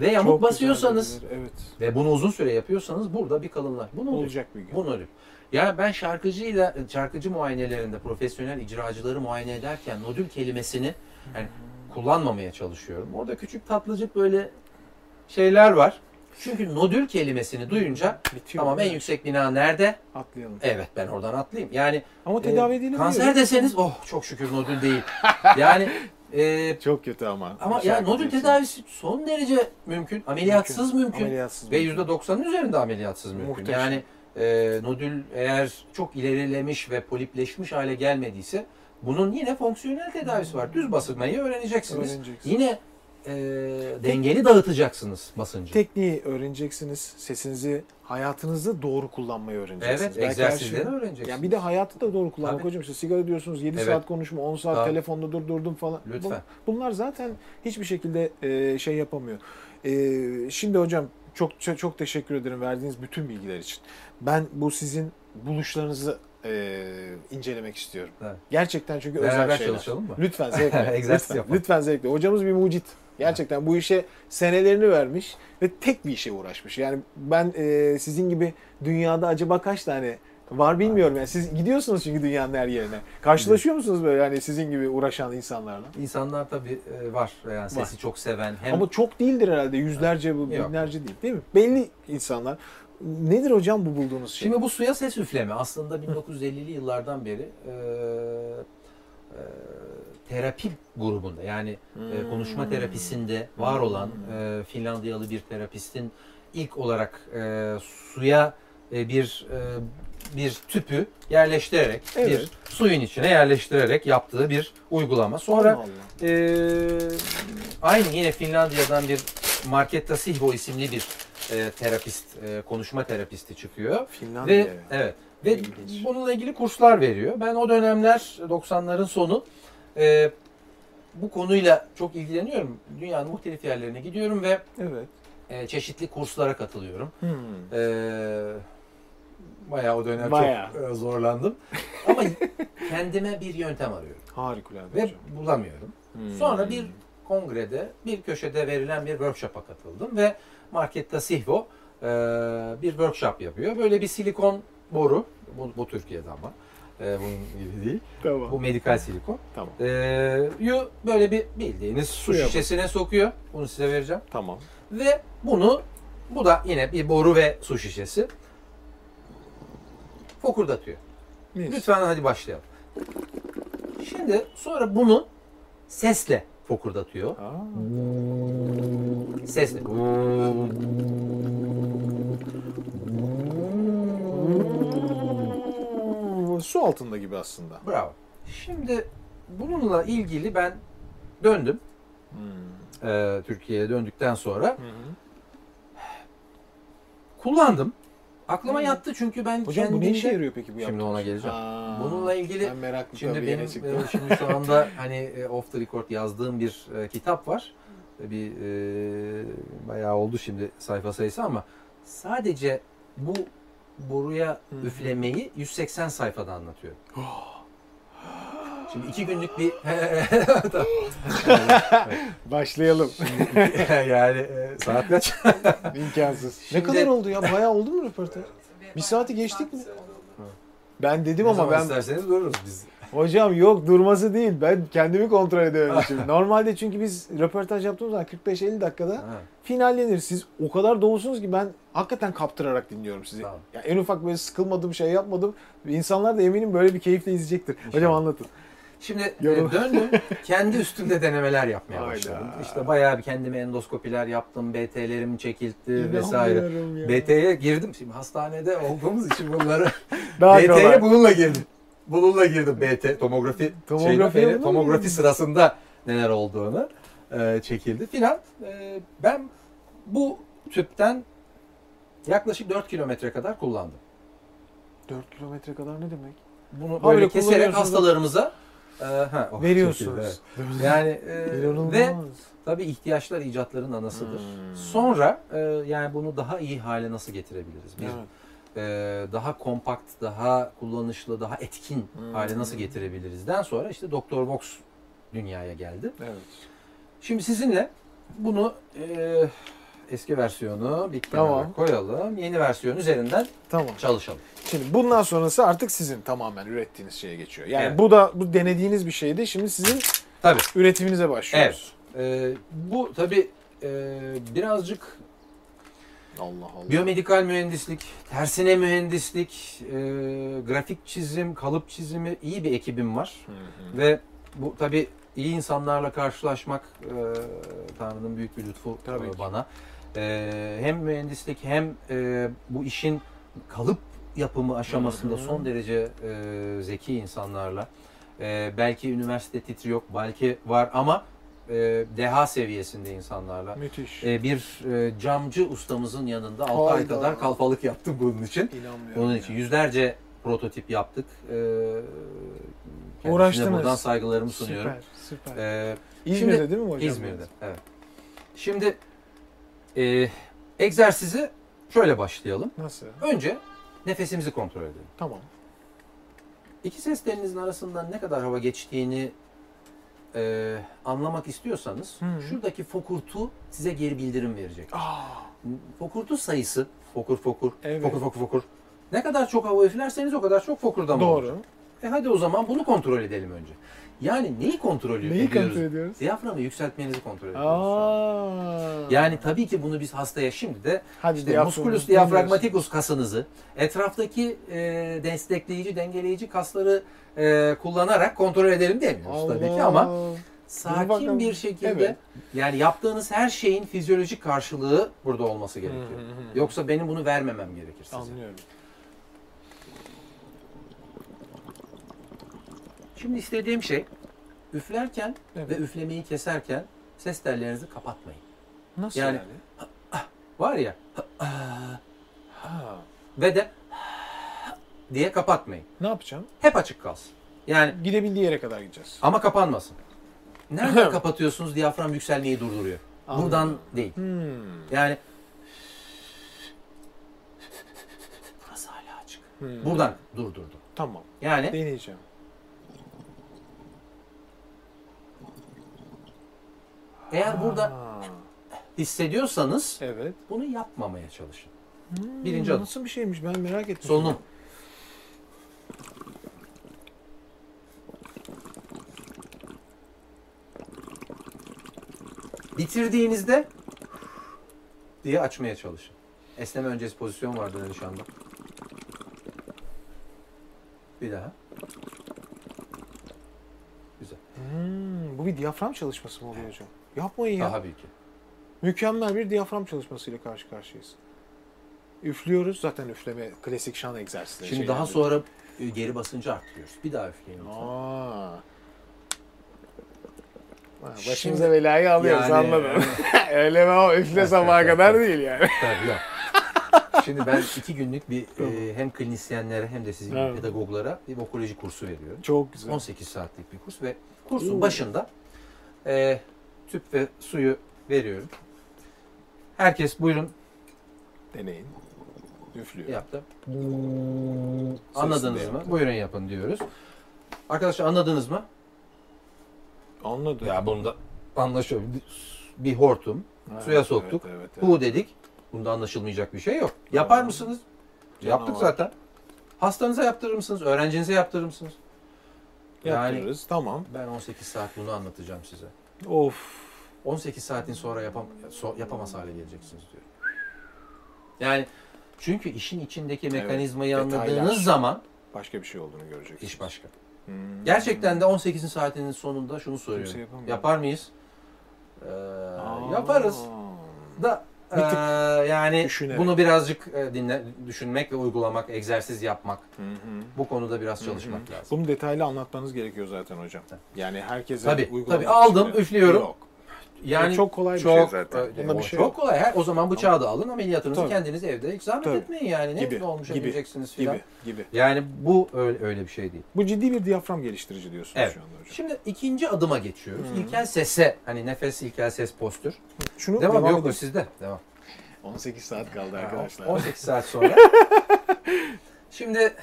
Ve yamuk Çok basıyorsanız Evet. ve bunu uzun süre yapıyorsanız burada bir kalınlar. Bu ne oluyor? Olacak bir gün. Bu nodül. Ya ben şarkıcıyla şarkıcı muayenelerinde profesyonel icracıları muayene ederken nodül kelimesini yani kullanmamaya çalışıyorum. Orada küçük tatlıcık böyle şeyler var. Çünkü nodül kelimesini duyunca Bitiyor. tamam en yüksek bina nerede? Atlayalım. Evet ben oradan atlayayım. Yani Ama e, tedavi edilebiliyor. kanser deseniz oh çok şükür nodül değil. Yani e, Çok kötü ama. ama ya Şarkıcı nodül tedavisi son derece mümkün. Ameliyatsız mümkün. Ameliyatsız Ve mümkün. %90'ın üzerinde ameliyatsız mümkün. Muhteşem. Yani e, nodül eğer çok ilerilemiş ve polipleşmiş hale gelmediyse bunun yine fonksiyonel tedavisi var. Düz basılmayı öğreneceksiniz. Öğreneceksiniz. Yine e, dengeli dağıtacaksınız basıncı. Tekniği öğreneceksiniz. Sesinizi hayatınızda doğru kullanmayı öğreneceksiniz. evet, egzersizleri şey- öğreneceksiniz. Yani bir de hayatı da doğru kullanmak Tabii. hocam. İşte sigara diyorsunuz 7 Evet. saat konuşma, 10 saat Tabii. telefonda durdurdum falan. Lütfen. Bu- Bunlar zaten hiçbir şekilde e, şey yapamıyor. E, şimdi hocam çok çok teşekkür ederim verdiğiniz bütün bilgiler için. Ben bu sizin buluşlarınızı e, incelemek istiyorum. Evet. Gerçekten çünkü Beraber özel şeyler. çalışalım mı? Lütfen zevkle. Lütfen, yapalım. lütfen zevkle. Hocamız bir mucit. Gerçekten bu işe senelerini vermiş ve tek bir işe uğraşmış. Yani ben e, sizin gibi dünyada acaba kaç tane var bilmiyorum. Yani siz gidiyorsunuz çünkü dünyanın her yerine. Karşılaşıyor musunuz böyle yani sizin gibi uğraşan insanlarla? İnsanlar tabii e, var. Yani sesi çok seven. Hem Ama çok değildir herhalde. Yüzlerce Yok. binlerce değil. Değil mi? Belli insanlar. Nedir hocam bu bulduğunuz şey? Şimdi bu suya ses üfleme aslında 1950'li yıllardan beri e, e, terapi grubunda yani e, Hmm. konuşma terapisinde var olan e, Finlandiyalı bir terapistin ilk olarak e, suya e, bir e, bir tüpü yerleştirerek Evet. bir suyun içine yerleştirerek yaptığı bir uygulama. Sonra Allah Allah. ee, aynı yine Finlandiya'dan bir Marketta Sihvo isimli bir e, terapist, e, konuşma terapisti çıkıyor. Finlandiya. Ve evet ve İlginç. bununla ilgili kurslar veriyor. Ben o dönemler 90'ların sonu e, bu konuyla çok ilgileniyorum. Dünyanın muhtelif yerlerine gidiyorum ve Evet. e, çeşitli kurslara katılıyorum. Hmm. E, bayağı o dönem Bayağı. çok e, zorlandım. Ama kendime bir yöntem arıyorum Harikulade ve hocam. bulamıyorum. Hmm. Sonra bir kongrede bir köşede verilen bir workshop'a katıldım ve Marketta Sihvo e, bir workshop yapıyor. Böyle bir silikon boru, bu, bu Türkiye'de ama e, bunun gibi değil. Tamam. Bu medikal silikon. Tamam. E, yu böyle bir bildiğiniz su Suya şişesine sokuyor. Bunu size vereceğim. Tamam. Ve bunu, bu da yine bir boru ve su şişesi. Fokurdatıyor. Mis. Lütfen hadi başlayalım. Şimdi sonra bunu sesle fokurdatıyor. Aa, Sesle. su altında gibi aslında. Bravo. Şimdi bununla ilgili ben döndüm. Hmm. Ee, Türkiye'ye döndükten sonra Hı hı. kullandım. Aklıma Hmm. yattı çünkü ben Hocam bu ne kendimde- işe yarıyor peki bu Şimdi ona şey? geleceğim. Aa, Bununla ilgili ben meraklı Şimdi benim e, şimdi şu anda hani e, off the record yazdığım bir e, kitap var. Bir e, bayağı oldu şimdi sayfa sayısı ama sadece bu boruya Hı. üflemeyi 180 sayfada anlatıyorum. Şimdi iki günlük bir Tamam. Başlayalım. yani e, saat kaç? İmkansız. ne Şimdi- kadar oldu ya? Bayağı oldu mu röportaj? Bir saati geçtik mi? Ben dedim Ne ama zaman ben isterseniz dururuz biz. Hocam yok durması değil. Ben kendimi kontrol edememişim. Normalde çünkü biz röportaj yaptığımız zaman 45-50 dakikada Ha, finallenir. Siz o kadar dolusunuz ki ben hakikaten kaptırarak dinliyorum sizi. Tamam. Ya en ufak böyle sıkılmadım şey yapmadım. İnsanlar da eminim böyle bir keyifle izleyecektir. Hocam İnşallah. anlatın. Şimdi e, Yorum. döndüm. Kendi üstümde denemeler yapmaya Hayda. başladım. İşte bayağı bir kendime endoskopiler yaptım. BT'lerim vesaire. İnanmıyorum ya. BT'ye girdim. Şimdi hastanede olduğumuz için bunları BT'ye bununla girdim. Bununla girdim BT tomografi bununla mı tomografi girdin? sırasında neler olduğunu e, çekildi filan. E, ben bu tüpten yaklaşık 4 kilometre kadar kullandım. 4 kilometre kadar ne demek? Bunu Ha, böyle keserek hastalarımıza e, ha, oh, Veriyorsunuz. evet. Yani e, İnanılmaz. ve tabii ihtiyaçlar icatların anasıdır. Hmm. Sonra e, yani bunu daha iyi hale nasıl getirebiliriz? Bir Evet. E, daha kompakt, daha kullanışlı, daha etkin Hmm. hale nasıl getirebilirizden sonra işte Doktor Vox dünyaya geldi. Evet. Şimdi sizinle bunu e, eski versiyonu bir kenara Tamam. koyalım. Yeni versiyon üzerinden Tamam. çalışalım. Şimdi bundan sonrası artık sizin tamamen ürettiğiniz şeye geçiyor. Yani Evet. bu da bu denediğiniz bir şeydi. Şimdi sizin Tabii. üretiminize başlıyoruz. E, bu tabii e, birazcık Allah Allah. Biyomedikal mühendislik, tersine mühendislik, e, grafik çizim, kalıp çizimi iyi bir ekibim var. Hı hı. Ve bu tabii iyi insanlarla karşılaşmak e, Tanrı'nın büyük bir lütfu Tabii e, bana. E, hem mühendislik hem e, bu işin kalıp yapımı aşamasında Hı hı. son derece e, zeki insanlarla. E, belki üniversite titri yok, belki var ama e, deha seviyesinde insanlarla. Müthiş. E, bir e, camcı ustamızın yanında 6 ay kadar kalfalık yaptım bunun için. İnanmıyorum. Ya. için yüzlerce prototip yaptık. E, Uğraştınız. buradan saygılarımı sunuyorum. Süper, süper. E, İzmir'de şimdi- değil mi hocam? İzmir'de, evet. Şimdi e, egzersizi şöyle başlayalım. Nasıl? Önce nefesimizi kontrol edelim. Tamam. İki ses telinizin arasından ne kadar hava geçtiğini e, anlamak istiyorsanız Hı. şuradaki fokurtu size geri bildirim verecek. Aa, Fokurtu sayısı fokur fokur Evet. fokur fokur fokur. Ne kadar çok hava üflerseniz o kadar çok fokurdama olur. doğru. E hadi o zaman bunu kontrol edelim önce. Yani neyi kontrol Neyi ediyoruz? kontrol ediyoruz? Diyaframı yükseltmenizi kontrol ediyoruz. Aa. Yani tabii ki bunu biz hastaya şimdi de Hadi işte musculus diaphragmaticus kasınızı etraftaki e, destekleyici, dengeleyici kasları e, kullanarak kontrol edelim demiyoruz tabii ki ama sakin bir şekilde Evet. yani yaptığınız her şeyin fizyolojik karşılığı burada olması gerekiyor. Yoksa benim bunu vermemem gerekir size. Anlıyorum. Şimdi istediğim şey üflerken Evet. ve üflemeyi keserken ses tellerinizi kapatmayın. Nasıl Yani- yani? Var ya Ha. ve de diye kapatmayın. Ne yapacağım? Hep açık kalsın. Yani Gidebildiği yere kadar gideceğiz. ama kapanmasın. Nereden kapatıyorsunuz? Diyafram yükselmeyi durduruyor. Anladım. Buradan değil. Hmm. Yani burası hala açık. Hmm. Buradan durdurdu. Tamam. Yani Deneyeceğim. Eğer burada hissediyorsanız Evet. bunu yapmamaya çalışın. Hmm, Birinci adım. Nasıl bir şeymiş ben merak ettim. Solunum. Bitirdiğinizde diye açmaya çalışın. Esneme öncesi pozisyon vardır hani şu anda. Bir daha. Güzel. Hmm, bu bir diyafram çalışması mı oluyor hocam? Yapmayın ya. Daha büyük. Mükemmel bir diyafram çalışmasıyla karşı karşıyayız. Üflüyoruz. Zaten üfleme klasik şan egzersizleri. Şimdi daha sonra e, geri basıncı arttırıyoruz. Bir daha üfleyin lütfen. Aa. Ha, Şimdi- Başımıza belayı alıyoruz Yani- anladım. Öyle mi o üfle sabaha kadar değil yani. Tabii yok. Şimdi ben iki günlük bir e, hem klinisyenlere hem de sizin Evet. pedagoglara bir vokoloji kursu veriyorum. Çok güzel. 18 saatlik bir kurs ve kursun başında e, tüp ve suyu veriyorum. Herkes buyurun Deneyin. Üflüyor. yaptı. Anladınız mı? yaptı. Buyurun yapın diyoruz. Arkadaşlar anladınız mı? Anladım. Ya bunda anlaşıyor. Bir hortum, Ha, suya evet, soktuk. Evet, evet, bu dedik. Bunda anlaşılmayacak bir şey yok. Yapar Tamam. mısınız? Canavar. Yaptık zaten. Hastanıza yaptırır mısınız? Öğrencinize yaptırır mısınız? Yani Yaptırırız. Tamam. ben 18 saat bunu anlatacağım size. Of. 18 saatin sonra yapam so- yapamaz hale geleceksiniz diyor. Yani çünkü işin içindeki Evet, mekanizmayı detaylar. anladığınız zaman Başka bir şey olduğunu göreceksiniz. iş başka. Hmm. Gerçekten de 18 saatinin sonunda şunu soruyorum. Yapar mıyız? Ee, Aa. yaparız. Da Bir tık ee, yani düşünerek. bunu birazcık e, dinle, düşünmek ve uygulamak, egzersiz yapmak. Hı hı. Bu konuda biraz Hı çalışmak hı. lazım. Bunu detaylı anlatmanız gerekiyor zaten hocam. Yani herkese Tabii, uygulamak tabii. Aldım, için üflüyorum. Yok. Yani çok kolay bir çok, şey zaten. e, Bunda o bir şey çok yok. kolay. Her, o zaman bıçağı da alın, ameliyatınızı Tabii. kendiniz evde hiç zahmet Tabii. etmeyin yani. Ne Gibi, olmuş gibi, edeceksiniz filan. Gibi gibi. Yani bu öyle, öyle bir şey değil. Bu ciddi bir diyafram geliştirici diyorsunuz Evet. şu anda hocam. Şimdi ikinci adıma geçiyoruz. Hı. İlkel sese, hani nefes, ilkel ses, postür. Şunu Devam, devam, yok bu sizde. Devam. 18 saat kaldı arkadaşlar. 18 saat sonra. Şimdi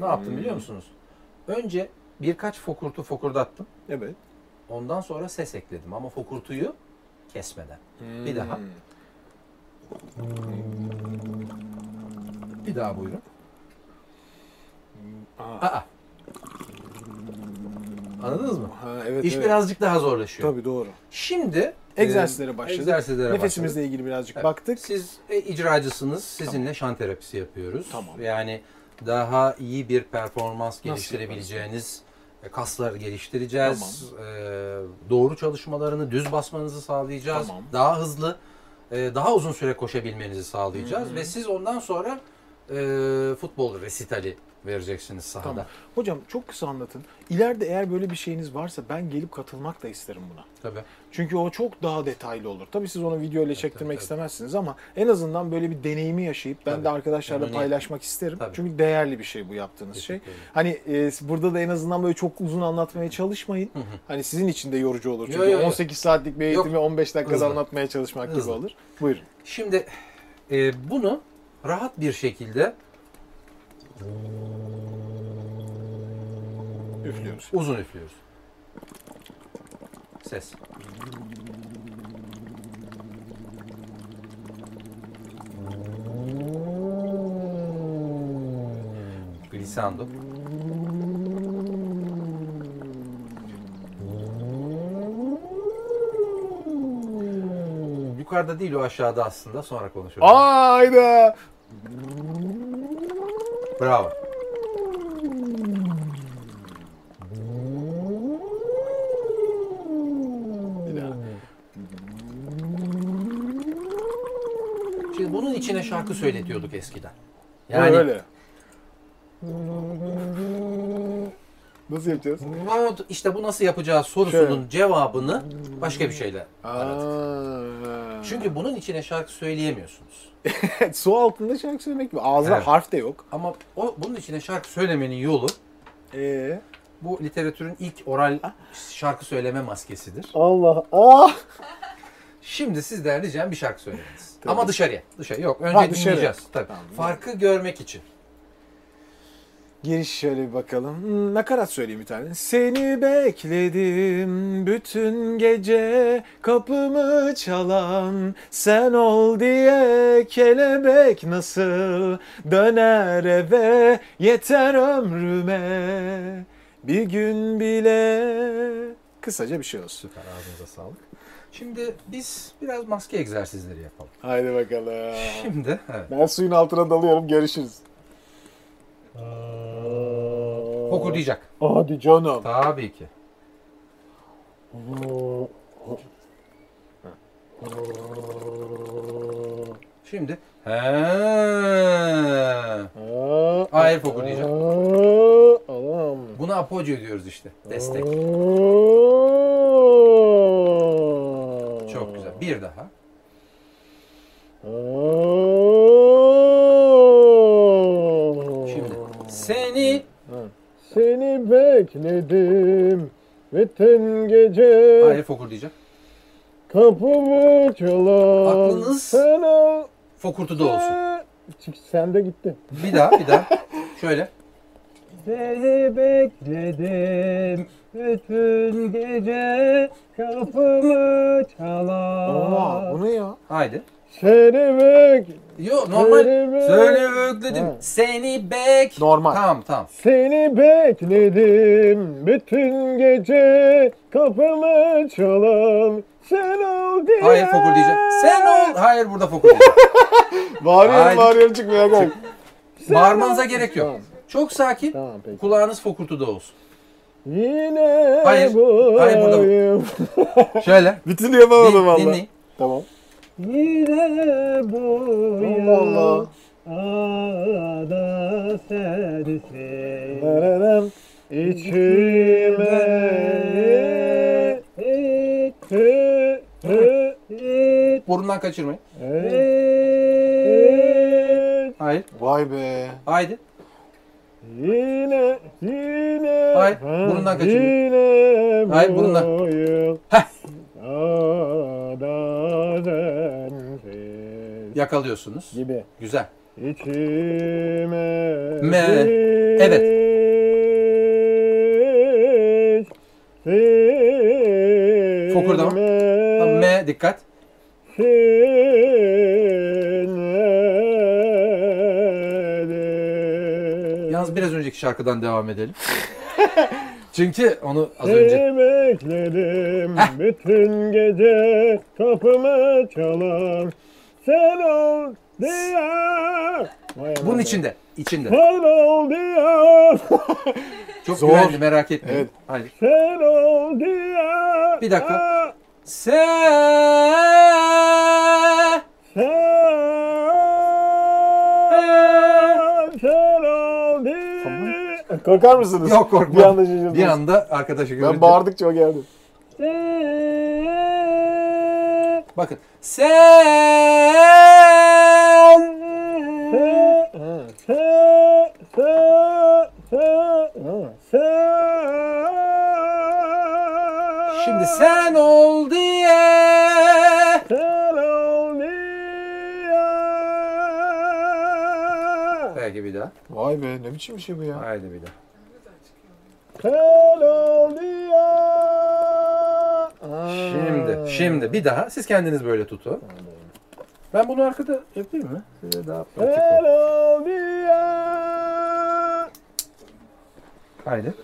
ne yaptım biliyor musunuz? Önce birkaç fokurtu fokurdattım. Evet. Ondan sonra ses ekledim ama fokurtuyu kesmeden. Bir daha. Hmm. Bir daha buyurun. Aa. Aa. Anladınız mı? Ha, evet, İş evet. birazcık daha zorlaşıyor. Tabii doğru. Şimdi Egzersizlere başladık. egzersizlere başladık. Nefesimizle ilgili birazcık Evet. baktık. Siz e, icracısınız. Sizinle şan terapisi yapıyoruz. Tamam. Yani daha iyi bir performans geliştirebileceğiniz e, kaslar geliştireceğiz. E, doğru çalışmalarını düz basmanızı sağlayacağız. Tamam. Daha hızlı, e, daha uzun süre koşabilmenizi sağlayacağız. Hı hı. Ve siz ondan sonra e, futbol resitali vereceksiniz sahada. Tamam. Hocam çok kısa anlatın. İleride eğer böyle bir şeyiniz varsa ben gelip katılmak da isterim buna. Tabii. Çünkü o çok daha detaylı olur. Tabii siz onu video ile çektirmek tabii, istemezsiniz ama en azından böyle bir deneyimi yaşayıp ben Tabii. de arkadaşlarla Memnuniyetle. paylaşmak isterim. Tabii. Çünkü değerli bir şey bu yaptığınız şey. Teşekkür ederim. Hani e, burada da en azından böyle çok uzun anlatmaya çalışmayın. Hı hı. Hani sizin için de yorucu olur. Yo, Çünkü yo, yo. 18 saatlik bir eğitimi 15 dakikada Hızlı. anlatmaya çalışmak Hızlı. gibi olur. Buyurun. Şimdi e, bunu rahat bir şekilde Üflüyoruz. Uzun üflüyoruz. Ses. Glissando. Yukarıda değil o aşağıda aslında sonra konuşuruz. Ayda. Bravo. Bir daha. Şimdi bunun içine şarkı söyletiyorduk eskiden. Yani Öyle. Nasıl yapacağız? Mahmut işte bu nasıl yapacağız sorusunun Şöyle. cevabını başka bir şeyle aradık. Aa. Çünkü bunun içine şarkı söyleyemiyorsunuz. su altında şarkı söylemek mi? Ağızda Evet. harf de yok. Ama o bunun içine şarkı söylemenin yolu Ee? bu literatürün ilk oral şarkı söyleme maskesidir. Allah. Ah! Şimdi sizden ricam bir şarkı söylemeniz. Ama dışarıya. Dışarı. Yok önce Ha, dışarı. dinleyeceğiz. Tabii. Tamam. Farkı görmek için. Giriş şöyle bir bakalım. Hmm, Nakarat söyleyeyim bir tane. Seni bekledim bütün gece kapımı çalan sen ol diye kelebek nasıl döner eve yeter ömrüme bir gün bile kısaca bir şey olsun. Süper ağzınıza sağlık. Şimdi biz biraz maske egzersizleri yapalım. Haydi bakalım. Şimdi evet. Ben suyun altına dalıyorum görüşürüz. Fokurdayacak. Hadi canım. Tabii ki. Şimdi he. Hayır, fokurdayacak. Allah'ım. Buna apojo diyoruz işte. Destek. Bir daha. Şimdi seni Seni bekledim bütün gece hayır fokurdayacak. kapımı çalan Aklınız- sen ol. Fokurtuda olsun. Çık sen de gitti. Bir daha bir daha. Şöyle. Seni bekledim bütün gece kapımı çalan. Aa, bu ne ya? Haydi. Seni bek Yo normal. Söyle bekledim. Ha. Seni bek. Normal. Tamam tamam. Seni bekledim bütün gece kapımı çalan sen ol diye. Hayır fokurdayacak. Sen ol. Hayır burada fokurdayacak. Bağırıyorum Hayır. bağırıyorum çıkmıyor gel. Bağırmanıza gerek yok. Tamam. Çok sakin. Tamam peki. Kulağınız fokurtuda olsun. Yine Hayır, hayır, burada Şöyle. Bütün yapamadım Din, valla. dinleyin. Tamam. Yine bu Allah sensin. Nerem içime Burundan kaçırmayın. Hayır. Vay be. Haydi. Yine yine Hayır, ha, burundan kaçırıyor. Yine Hayır, burundan. Heh. Yakalıyorsunuz. Gibi. Güzel. İçime Me. Evet. Evet. Fokurdama. Tamam, M dikkat. Yalnız biraz önceki şarkıdan devam edelim. Çünkü onu az önce Seni bekledim bütün gece kapımı çalan sen ol diye. Bunun içinde, içinde. Sen ol diye. Çok Zor. güvenli merak etmeyin. Evet. Haydi. Sen ol diye. Bir dakika. Sen, Korkar mısınız? Yok, korkmam. Bir anda şaşırdınız. bir anda arkadaşı görünce Ben bağırdıkça o geldi. Bakın. Sen. Şimdi sen ol diye Daha. Vay be ne biçim bir şey bu ya. Haydi bir ya. Aa. Şimdi, şimdi bir daha siz kendiniz böyle tutun. Ben bunu arkada yapayım mı? Size daha pratik ya. Haydi.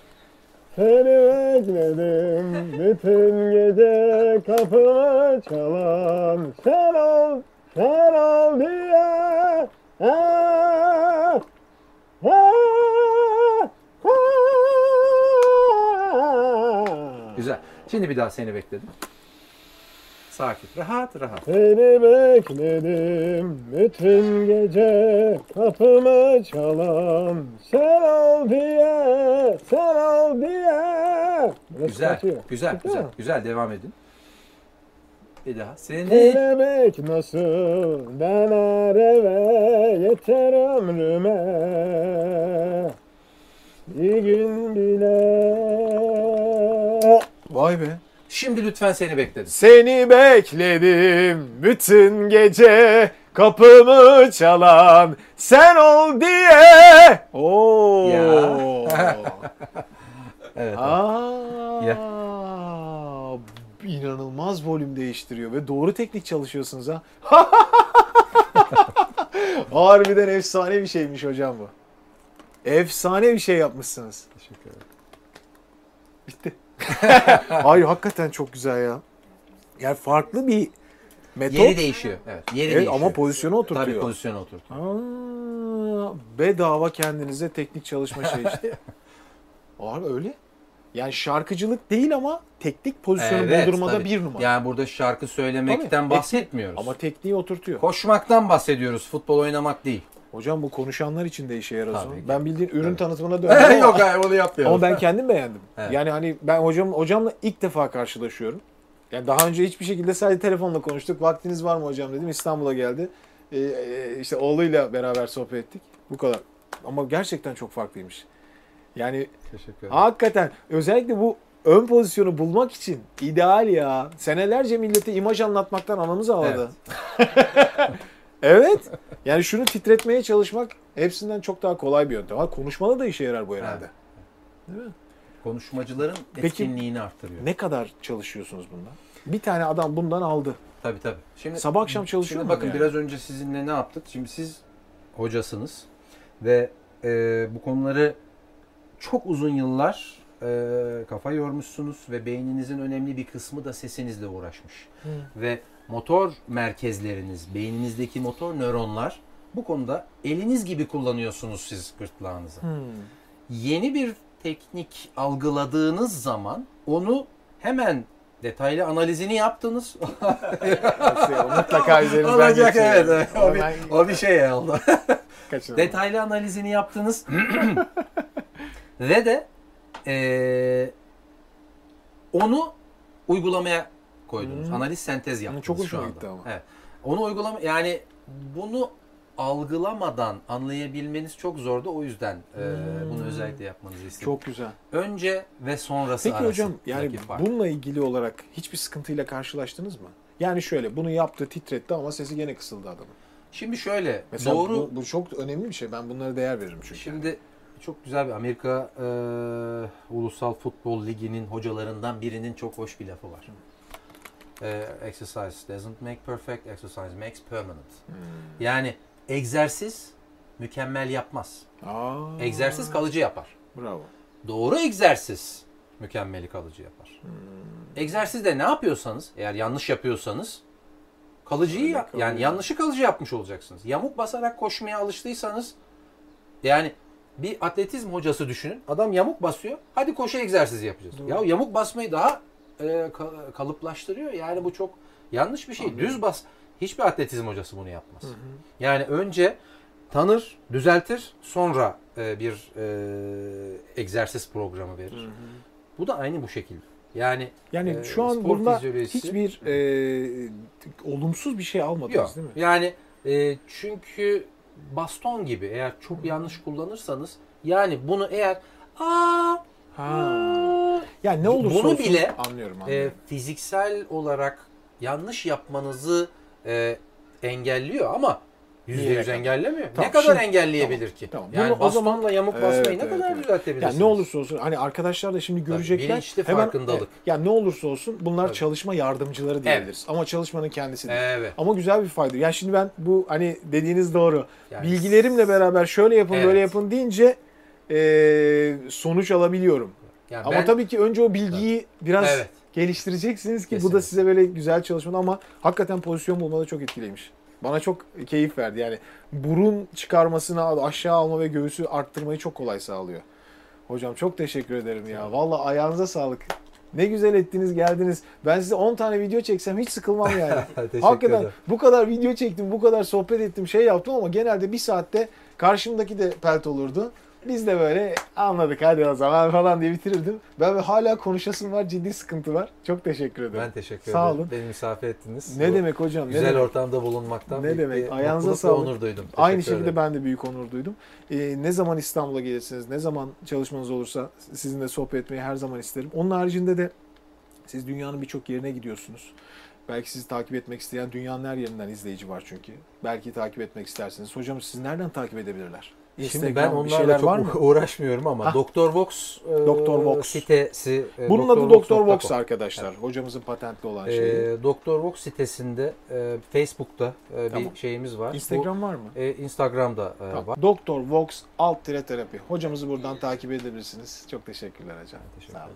Seni bekledim bütün gece kapımı çalan sen ol sen ol diye ah. Güzel. Şimdi bir daha seni bekledim. Sakin. Rahat rahat. Seni bekledim bütün gece kapımı çalan sen ol diye sen ol diye Güzel. Güzel, güzel. mi? Güzel devam edin. Bir daha. Seni Demek nasıl döner eve yeter ömrüme Bir gün bile Vay be. Şimdi lütfen seni bekledim. Seni bekledim bütün gece kapımı çalan sen ol diye. Oo. Ya. Evet. Aa, Ya. İnanılmaz volüm değiştiriyor ve doğru teknik çalışıyorsunuz ha. Harbiden efsane bir şeymiş hocam bu. Efsane bir şey yapmışsınız. Teşekkür ederim. Bitti. Hayır hakikaten çok güzel ya. Yani farklı bir metot. Yeri değişiyor. Evet. Yeri Evet, değişiyor. ama pozisyonu oturtuyor. Tabii pozisyona oturtuyor. Aa, bedava kendinize teknik çalışma şey işte. Abi öyle. Yani şarkıcılık değil ama teknik pozisyonu buldurmada tabii. bir numara. Yani burada şarkı söylemekten Tabii. bahsetmiyoruz. Ama tekniği oturtuyor. Koşmaktan bahsediyoruz. Futbol oynamak değil. Hocam bu konuşanlar için de işe yarar. Ben bildiğin ürün Tabii. tanıtımına döndüm Yok hayır onu yapmıyoruz. ama ben kendim beğendim. Evet. Yani hani ben hocam hocamla ilk defa karşılaşıyorum. Yani daha önce hiçbir şekilde sadece telefonla konuştuk. Vaktiniz var mı hocam dedim. İstanbul'a geldi. Ee, e, işte oğluyla beraber sohbet ettik. Bu kadar. Ama gerçekten çok farklıymış. Yani Teşekkür ederim. Hakikaten özellikle bu ön pozisyonu bulmak için ideal ya. Senelerce millete imaj anlatmaktan anamız ağladı. Evet. Yani şunu titretmeye çalışmak hepsinden çok daha kolay bir yöntem. Ha, konuşmada da işe yarar bu herhalde. Konuşmacıların Peki, etkinliğini artırıyor. Ne kadar çalışıyorsunuz bundan? Bir tane adam bundan aldı. Tabii tabii. Şimdi Sabah akşam çalışıyor Şimdi bakın yani? biraz önce sizinle ne yaptık? Şimdi siz hocasınız ve e, bu konuları çok uzun yıllar e, kafa yormuşsunuz ve beyninizin önemli bir kısmı da sesinizle uğraşmış. Ve motor merkezleriniz, beyninizdeki motor nöronlar bu konuda eliniz gibi kullanıyorsunuz siz gırtlağınızı. Hmm. Yeni bir teknik algıladığınız zaman onu hemen detaylı analizini yaptınız. O mutlaka üzerimizden Olacak evet. evet. O, bir, o bir şey oldu. Detaylı analizini yaptınız. Ve de eee, onu uygulamaya koydunuz. Hmm. Analiz sentez yaptınız çok şu anda. gitti ama. Evet. Onu uygulama yani bunu algılamadan anlayabilmeniz çok zordu. O yüzden eee, Hmm. bunu özellikle yapmanızı istedim. Çok güzel. Önce ve sonrası Peki hocam yani fark. bununla ilgili olarak hiçbir sıkıntıyla karşılaştınız mı? Yani şöyle bunu yaptı, titretti ama sesi gene kısıldı adamın. Şimdi şöyle Mesela doğru bu, bu çok önemli bir şey. Ben bunlara değer veririm çünkü. Şimdi çok güzel bir Amerika e, Ulusal Futbol Ligi'nin hocalarından birinin çok hoş bir lafı var. E, exercise doesn't make perfect, exercise makes permanent. Hmm. Yani egzersiz mükemmel yapmaz. Aa, Egzersiz kalıcı yapar. Bravo. Doğru egzersiz mükemmeli kalıcı yapar. Hmm. Egzersizde ne yapıyorsanız, eğer yanlış yapıyorsanız kalıcıyı ya- yani yanlışı kalıcı yapmış olacaksınız. Yamuk basarak koşmaya alıştıysanız yani bir atletizm hocası düşünün. Adam yamuk basıyor. Hadi koşu egzersizi yapacağız. Doğru. Ya yamuk basmayı daha e, ka- kalıplaştırıyor. Yani bu çok yanlış bir şey. Anlıyorum. Düz bas. Hiçbir atletizm hocası bunu yapmaz. Yani önce tanır, düzeltir, sonra e, bir e, egzersiz programı verir. Bu da aynı bu şekilde. Yani Yani Ee, şu an bunda fizyolojisi- hiçbir e, olumsuz bir şey almadınız yok. değil mi? Yani e, çünkü baston gibi eğer çok yanlış kullanırsanız yani bunu eğer aa, Ha. Yani ne olursa Bunu olsun bile, anlıyorum e, anlıyorum. fiziksel olarak yanlış yapmanızı e, engelliyor ama Yüzde Niye yüz ne kadar? engellemiyor. Tamam, ne kadar şimdi- engelleyebilir ki? Tamam. Yani Bunu o bastonla zaman- yamuk Evet, basmayı ne evet, kadar evet. düzeltebilirsiniz? Yani ne olursa olsun hani arkadaşlar da şimdi görecekler. bilinçli farkındalık. Evet, yani ne olursa olsun bunlar Tabii. çalışma yardımcıları diyebiliriz. Ama çalışmanın kendisi değil. Evet. Ama güzel bir fayda. Yani şimdi ben bu hani dediğiniz doğru. Yani- Bilgilerimle beraber şöyle yapın Evet. böyle yapın deyince eee, sonuç alabiliyorum. Yani Ama ben- tabii ki önce o bilgiyi biraz Evet. geliştireceksiniz ki bu da Kesinlikle. size böyle güzel çalışmadı ama hakikaten pozisyon bulmada çok etkileymiş. Bana çok keyif verdi. Yani burun çıkarmasını aşağı alma ve göğüsü arttırmayı çok kolay sağlıyor. Hocam çok teşekkür ederim ya. Vallahi ayağınıza sağlık. Ne güzel ettiniz geldiniz. Ben size 10 tane video çeksem hiç sıkılmam yani. Hakikaten ederim. bu kadar video çektim, bu kadar sohbet ettim, şey yaptım ama genelde bir saatte karşımdaki de pelt olurdu. Biz de böyle anladık hadi o zaman falan diye bitirirdim. Ben ve hala konuşasım var, ciddi sıkıntı var. Çok teşekkür ederim. Ben teşekkür Sağ ederim. olun. Beni misafir ettiniz. ne Bu demek hocam? Güzel ne demek? ortamda bulunmaktan Ne demek? Ayağınıza sağlık. onur duydum. Aynı Teşekkür şekilde ederim. ben de büyük onur duydum. Ee, ne zaman İstanbul'a gelirsiniz, ne zaman çalışmanız olursa sizinle sohbet etmeyi her zaman isterim. Onun haricinde de siz dünyanın birçok yerine gidiyorsunuz. Belki sizi takip etmek isteyen dünyanın her yerinden izleyici var çünkü. Belki takip etmek istersiniz. Hocam sizi nereden takip edebilirler? Şimdi ben onlarla çok var mı? uğraşmıyorum ama. Ah. Doktor Vox e, Doktor Vox sitesi. E, Bunun Doktor adı Doktor Vox, Vox arkadaşlar. Evet. Hocamızın patentli olan şey. E, Doktor Vox sitesinde e, Facebook'ta e, tamam. bir şeyimiz var. Instagram Bu, var mı? E, Instagram'da e, tamam. var. Doktor Vox alt tire terapi. Hocamızı buradan takip edebilirsiniz. Çok teşekkürler hocam. Teşekkür. Sağ olun.